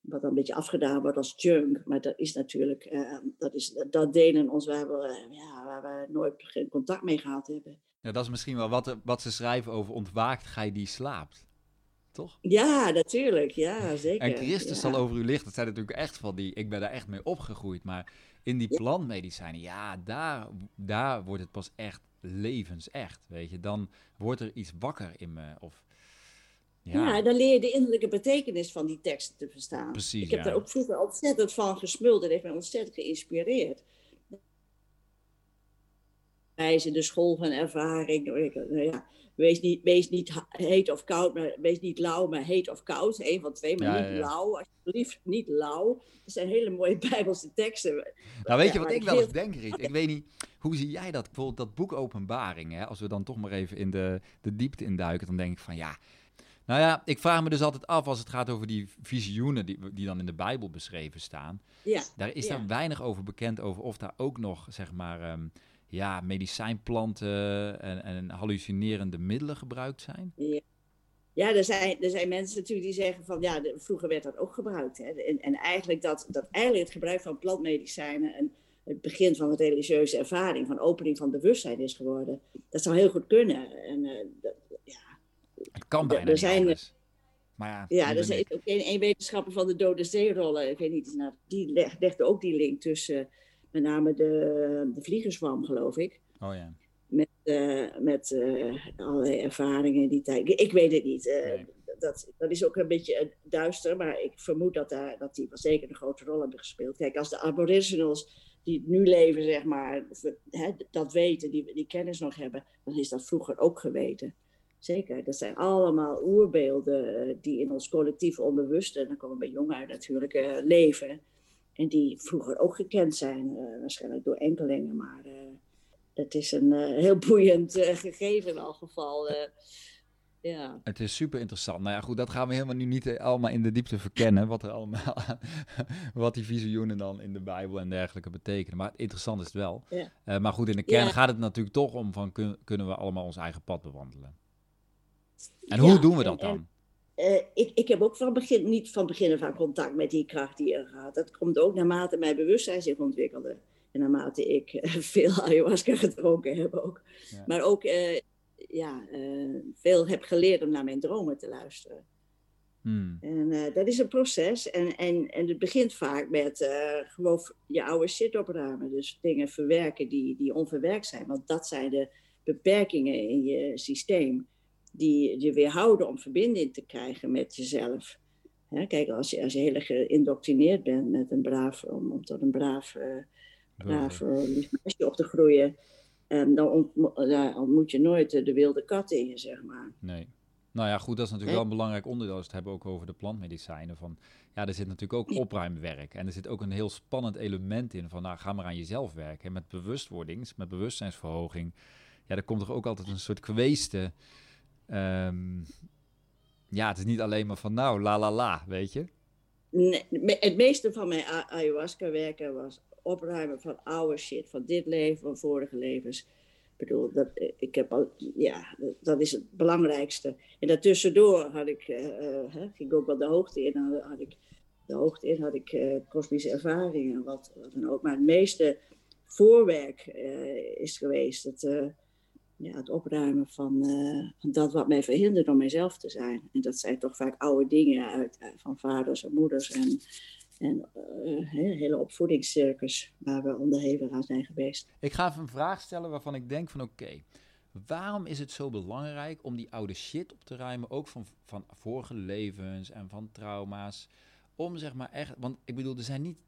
wat dan een beetje afgedaan wordt als junk. Maar dat is natuurlijk, dat, is, dat delen ons waar we, ja, waar we nooit geen contact mee gehad hebben. Ja, dat is misschien wel wat, wat ze schrijven over ontwaakt gij die slaapt. Toch? Ja, natuurlijk. Ja, zeker. En Christus zal over u licht. Dat zijn natuurlijk echt van die... Ik ben daar echt mee opgegroeid. Maar in die plantmedicijnen, ja, daar, daar wordt het pas echt levensecht. Weet je, dan wordt er iets wakker in me. Of, ja. ja, dan leer je de innerlijke betekenis van die teksten te verstaan. Precies, Ik heb daar ook vroeger ontzettend van gesmuld. Dat heeft mij ontzettend geïnspireerd. Wijze de school van ervaring. Nou ja, wees, niet, wees niet heet of koud, maar wees niet lauw, maar heet of koud. Eén van twee, maar niet lauw. Alsjeblieft, niet lauw. Dat zijn hele mooie Bijbelse teksten. Nou, weet je wat ik wel eens denk, Riet? Ik weet niet, hoe zie jij dat? Bijvoorbeeld dat boek Openbaring, hè? als we dan toch maar even in de, de diepte induiken, dan denk ik van ja. Nou ja, ik vraag me dus altijd af als het gaat over die visioenen die, die dan in de Bijbel beschreven staan. Ja, daar is daar weinig over bekend over of daar ook nog, zeg maar, ehm, ja, medicijnplanten en, en hallucinerende middelen gebruikt zijn? Ja. Ja, er zijn, er zijn mensen natuurlijk die zeggen van ja, vroeger werd dat ook gebruikt. Hè. En, en eigenlijk dat, dat eigenlijk het gebruik van plantmedicijnen en het begin van een religieuze ervaring, van opening van bewustzijn is geworden. Dat zou heel goed kunnen. En, uh, dat, ja. Het kan bijna er zijn, niet Maar ja, ja er is ook een, wetenschapper van de dode zeerollen, ik weet niet, nou, die legde ook die link tussen met name de, de vliegerswam, geloof ik. Oh ja. Met, uh, met uh, allerlei ervaringen in die tijd. Ik, weet het niet. Uh, dat, dat is ook een beetje duister, maar ik vermoed dat, daar, dat die wel zeker een grote rol hebben gespeeld. Kijk, als de aboriginals die nu leven, zeg maar, hè, dat weten, die, die kennis nog hebben, dan is dat vroeger ook geweten. Zeker, dat zijn allemaal oerbeelden die in ons collectief onbewuste, en dan komen we bij jong uit natuurlijk, leven. En die vroeger ook gekend zijn, uh, waarschijnlijk door enkelingen. Maar het is een uh, heel boeiend gegeven in elk geval. ja. Het is super interessant. Nou ja, goed, dat gaan we helemaal nu niet allemaal in de diepte verkennen. Wat, er allemaal, wat die visioenen dan in de Bijbel en dergelijke betekenen. Maar interessant is het wel. Ja. maar goed, in de kern gaat het natuurlijk toch om van kun, kunnen we allemaal ons eigen pad bewandelen. En hoe doen we dat dan? Uh, ik, ik heb ook van begin, niet van begin af contact met die kracht die er gaat. Dat komt ook naarmate mijn bewustzijn zich ontwikkelde. En naarmate ik uh, veel ayahuasca gedronken heb ook. Maar ook uh, ja, veel heb geleerd om naar mijn dromen te luisteren. Hmm. En dat is een proces. En, en, en het begint vaak met gewoon je oude shit opruimen. Dus dingen verwerken die, die onverwerkt zijn. Want dat zijn de beperkingen in je systeem die je weerhouden om verbinding te krijgen met jezelf. kijk, als je, als je heel geïndoctrineerd bent met een braaf, om, om tot een braaf, uh, braaf uh, meisje op te groeien, um, dan ontmoet je nooit de wilde kat in je, zeg maar. Nee. Nou ja, goed, dat is natuurlijk wel een belangrijk onderdeel als we het hebben ook over de plantmedicijnen. Van, ja, er zit natuurlijk ook opruimwerk en er zit ook een heel spannend element in van, nou, ga maar aan jezelf werken. En met bewustwording, met bewustzijnsverhoging, ja, er komt er ook altijd een soort kweeste Um, ja, het is niet alleen maar van nou, la la la, weet je? Nee, het meeste van mijn ayahuasca werken was opruimen van oude shit, van dit leven, van vorige levens. Ik bedoel, dat, ik heb al, ja, dat is het belangrijkste. En daartussendoor had ik, uh, uh, ging ook wel de hoogte in, had, had ik, de hoogte in had ik kosmische ervaringen, wat, dan ook. Maar het meeste voorwerk is geweest. Ja, het opruimen van, van, dat wat mij verhindert om mijzelf te zijn. En dat zijn toch vaak oude dingen uit, uh, van vaders en moeders en, en uh, hele opvoedingscircus waar we onderhevig aan zijn geweest. Ik ga even een vraag stellen waarvan ik denk van oké, waarom is het zo belangrijk om die oude shit op te ruimen, ook van, van vorige levens en van trauma's, om zeg maar echt, want ik bedoel, er zijn niet,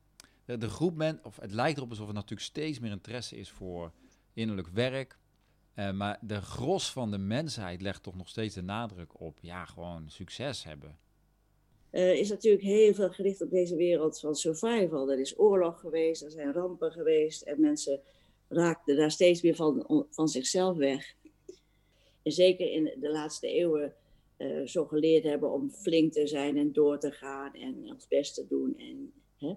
de, groep men, of het lijkt erop alsof er natuurlijk steeds meer interesse is voor innerlijk werk, uh, maar de gros van de mensheid legt toch nog steeds de nadruk op, ja, gewoon succes hebben. Uh, is natuurlijk heel veel gericht op deze wereld van survival. Er is oorlog geweest, er zijn rampen geweest en mensen raakten daar steeds meer van, van zichzelf weg. En zeker in de laatste eeuwen uh, zo geleerd hebben om flink te zijn en door te gaan en ons best te doen. En hè,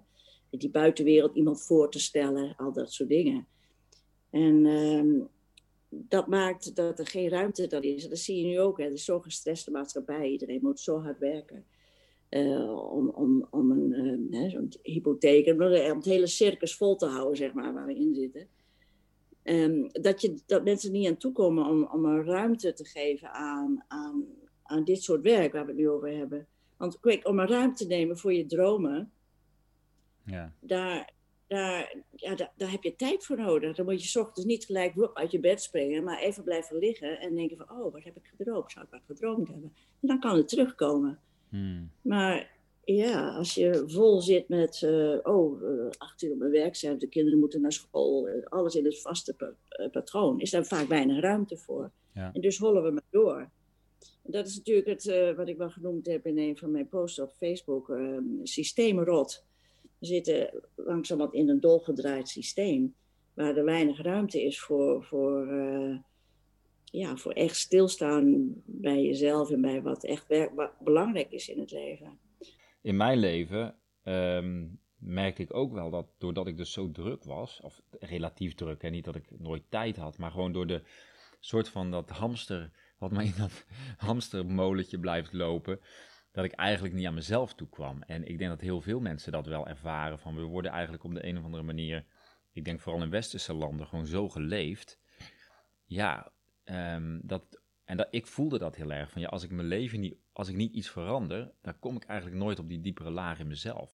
die buitenwereld iemand voor te stellen, al dat soort dingen. En uh, dat maakt dat er geen ruimte dan is. Dat zie je nu ook. Hè. Het is zo'n gestreste maatschappij. Iedereen moet zo hard werken. Uh, om, om, om een, uh, zo'n hypotheek, om het hele circus vol te houden, zeg maar, waar we in zitten. Um, dat, je, dat mensen niet aan toekomen om, om een ruimte te geven aan, aan, aan dit soort werk waar we het nu over hebben. Want kijk, om een ruimte te nemen voor je dromen, ja. daar, daar, ja, daar, daar, heb je tijd voor nodig. Dan moet je s ochtends niet gelijk uit je bed springen, maar even blijven liggen en denken van, oh, wat heb ik gedroomd? Zou ik wat gedroomd hebben? En dan kan het terugkomen. Hmm. Maar ja, als je vol zit met, uh, oh, uh, acht uur op mijn werk zijn, de kinderen moeten naar school, alles in het vaste patroon, is daar vaak weinig ruimte voor. Ja. En dus hollen we maar door. Dat is natuurlijk het, wat ik wel genoemd heb in een van mijn posts op Facebook, uh, systeemrot. We zitten langzamerhand in een dolgedraaid systeem, waar er weinig ruimte is voor, voor ja, voor echt stilstaan bij jezelf en bij wat echt belangrijk is in het leven. In mijn leven um, merkte ik ook wel dat doordat ik dus zo druk was, of relatief druk, en niet dat ik nooit tijd had, maar gewoon door de soort van dat hamster, wat maar in dat hamstermolentje blijft lopen, dat ik eigenlijk niet aan mezelf toe kwam. En ik denk dat heel veel mensen dat wel ervaren, van we worden eigenlijk op de een of andere manier, ik denk vooral in westerse landen, gewoon zo geleefd. Ja, um, dat, en dat, ik voelde dat heel erg. Van ja, als ik mijn leven niet, als ik niet iets verander, dan kom ik eigenlijk nooit op die diepere laag in mezelf.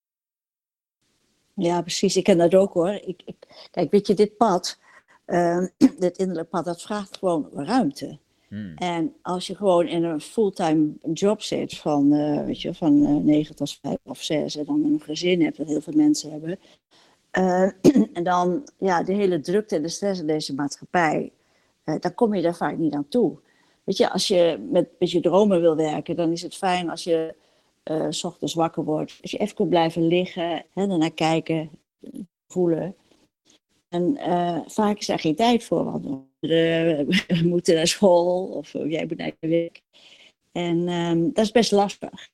Ja, precies. Ik ken dat ook hoor. Ik, ik, kijk, weet je, dit pad, uh, dit innerlijke pad, dat vraagt gewoon ruimte. Hmm. En als je gewoon in een fulltime job zit van, uh, weet je, van uh, 9 tot 5 of 6 en dan een gezin hebt, dat heel veel mensen hebben. Uh, en dan ja, de hele drukte en de stress in deze maatschappij, dan kom je daar vaak niet aan toe. Weet je, als je met, met je dromen wil werken, dan is het fijn als je s ochtends wakker wordt. Als je even kunt blijven liggen en daarna kijken, voelen. En vaak is daar geen tijd voor, want we moeten naar school of jij moet naar werk. En um, dat is best lastig.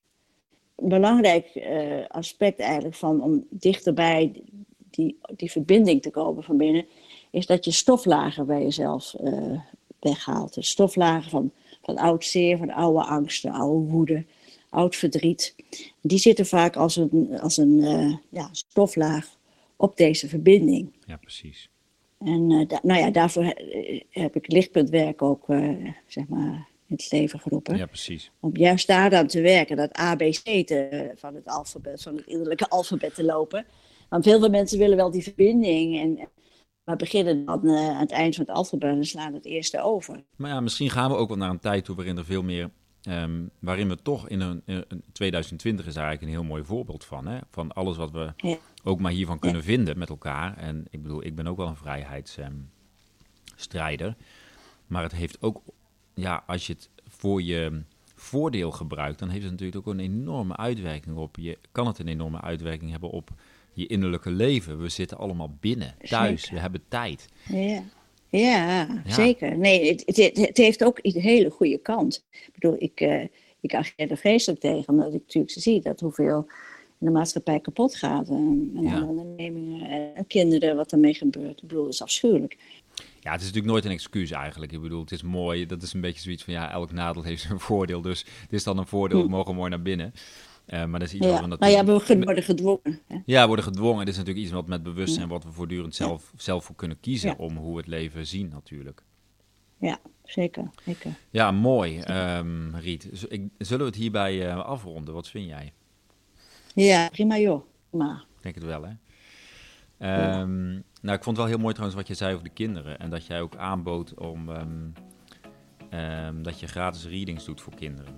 Een belangrijk uh, aspect eigenlijk van om dichterbij die, die verbinding te komen van binnen, is dat je stoflagen bij jezelf uh, weghaalt. De stoflagen van, van oud zeer, van oude angsten, oude woede, oud verdriet. Die zitten vaak als een, als een uh, ja, stoflaag op deze verbinding. Ja, precies. En uh, da nou ja, daarvoor heb ik lichtpuntwerk ook zeg maar, in het leven geroepen. Ja, precies. Om juist daaraan te werken, dat ABC te, van het alfabet, van het innerlijke alfabet te lopen. Want veel veel mensen willen wel die verbinding en maar beginnen dan uh, aan het eind van het alfabet en slaan het eerste over. Maar ja, misschien gaan we ook wel naar een tijd toe waarin er veel meer. Um, waarin we toch in een, in 2020 is eigenlijk een heel mooi voorbeeld van. Hè? Van alles wat we ja. ook maar hiervan kunnen ja. vinden met elkaar. En ik bedoel, ik ben ook wel een vrijheidsstrijder. Um, maar het heeft ook, ja, als je het voor je voordeel gebruikt, dan heeft het natuurlijk ook een enorme uitwerking op. Je kan het een enorme uitwerking hebben op je innerlijke leven. We zitten allemaal binnen, thuis, we hebben tijd. Ja. Ja, zeker. Nee, het, het, het, heeft ook een hele goede kant. Ik bedoel, ik, uh, ik ageer er vreselijk tegen, omdat ik natuurlijk zie dat hoeveel in de maatschappij kapot gaat. En, en ja. ondernemingen en kinderen, wat ermee gebeurt. Ik bedoel, dat is afschuwelijk. Ja, het is natuurlijk nooit een excuus eigenlijk. Ik bedoel, het is mooi. Dat is een beetje zoiets van, ja, elk nadeel heeft zijn voordeel. Dus het is dan een voordeel, we hm. mogen mooi naar binnen. Uh, maar dat is iets ja. wat nou ja, we worden gedwongen. Hè? Ja, worden gedwongen. Dit is natuurlijk iets wat met bewustzijn, wat we voortdurend zelf, zelf voor kunnen kiezen om hoe we het leven zien natuurlijk. Ja, zeker. zeker. Ja, mooi, um, Riet. Ik, zullen we het hierbij uh, afronden? Wat vind jij? Ja, prima joh. Maar. Ik denk het wel, hè? Um, nou, ik vond het wel heel mooi trouwens wat je zei over de kinderen. En dat jij ook aanbood om um, dat je gratis readings doet voor kinderen.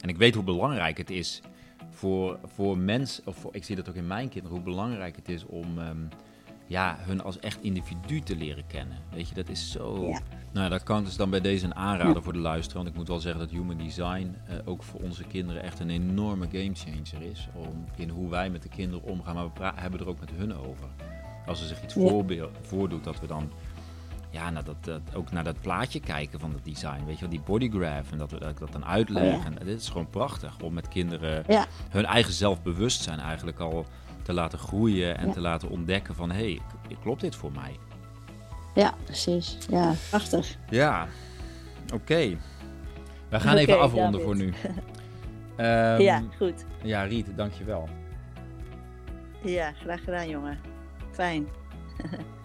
En ik weet hoe belangrijk het is voor, voor mensen, of voor, ik zie dat ook in mijn kinderen, hoe belangrijk het is om um, ja, hun als echt individu te leren kennen. Weet je, dat is zo. Ja. Nou, dat kan dus dan bij deze een aanrader voor de luisteraar. Want ik moet wel zeggen dat Human Design uh, ook voor onze kinderen echt een enorme gamechanger is. Om, in hoe wij met de kinderen omgaan, maar we hebben er ook met hun over. Als er zich iets ja. voordoet, dat we dan ja, naar dat, dat, ook naar dat plaatje kijken van het design. Weet je wel, die bodygraph en dat dat, dat dan uitleggen. Oh, ja. En dit is gewoon prachtig om met kinderen ja. hun eigen zelfbewustzijn eigenlijk al te laten groeien en ja. te laten ontdekken van hé, hey, klopt dit voor mij? Ja, precies. Ja, prachtig. Ja, oké. Okay. We gaan okay, even afronden voor nu. um, ja, goed. Ja, Riet, dankjewel. Ja, graag gedaan, jongen. Fijn.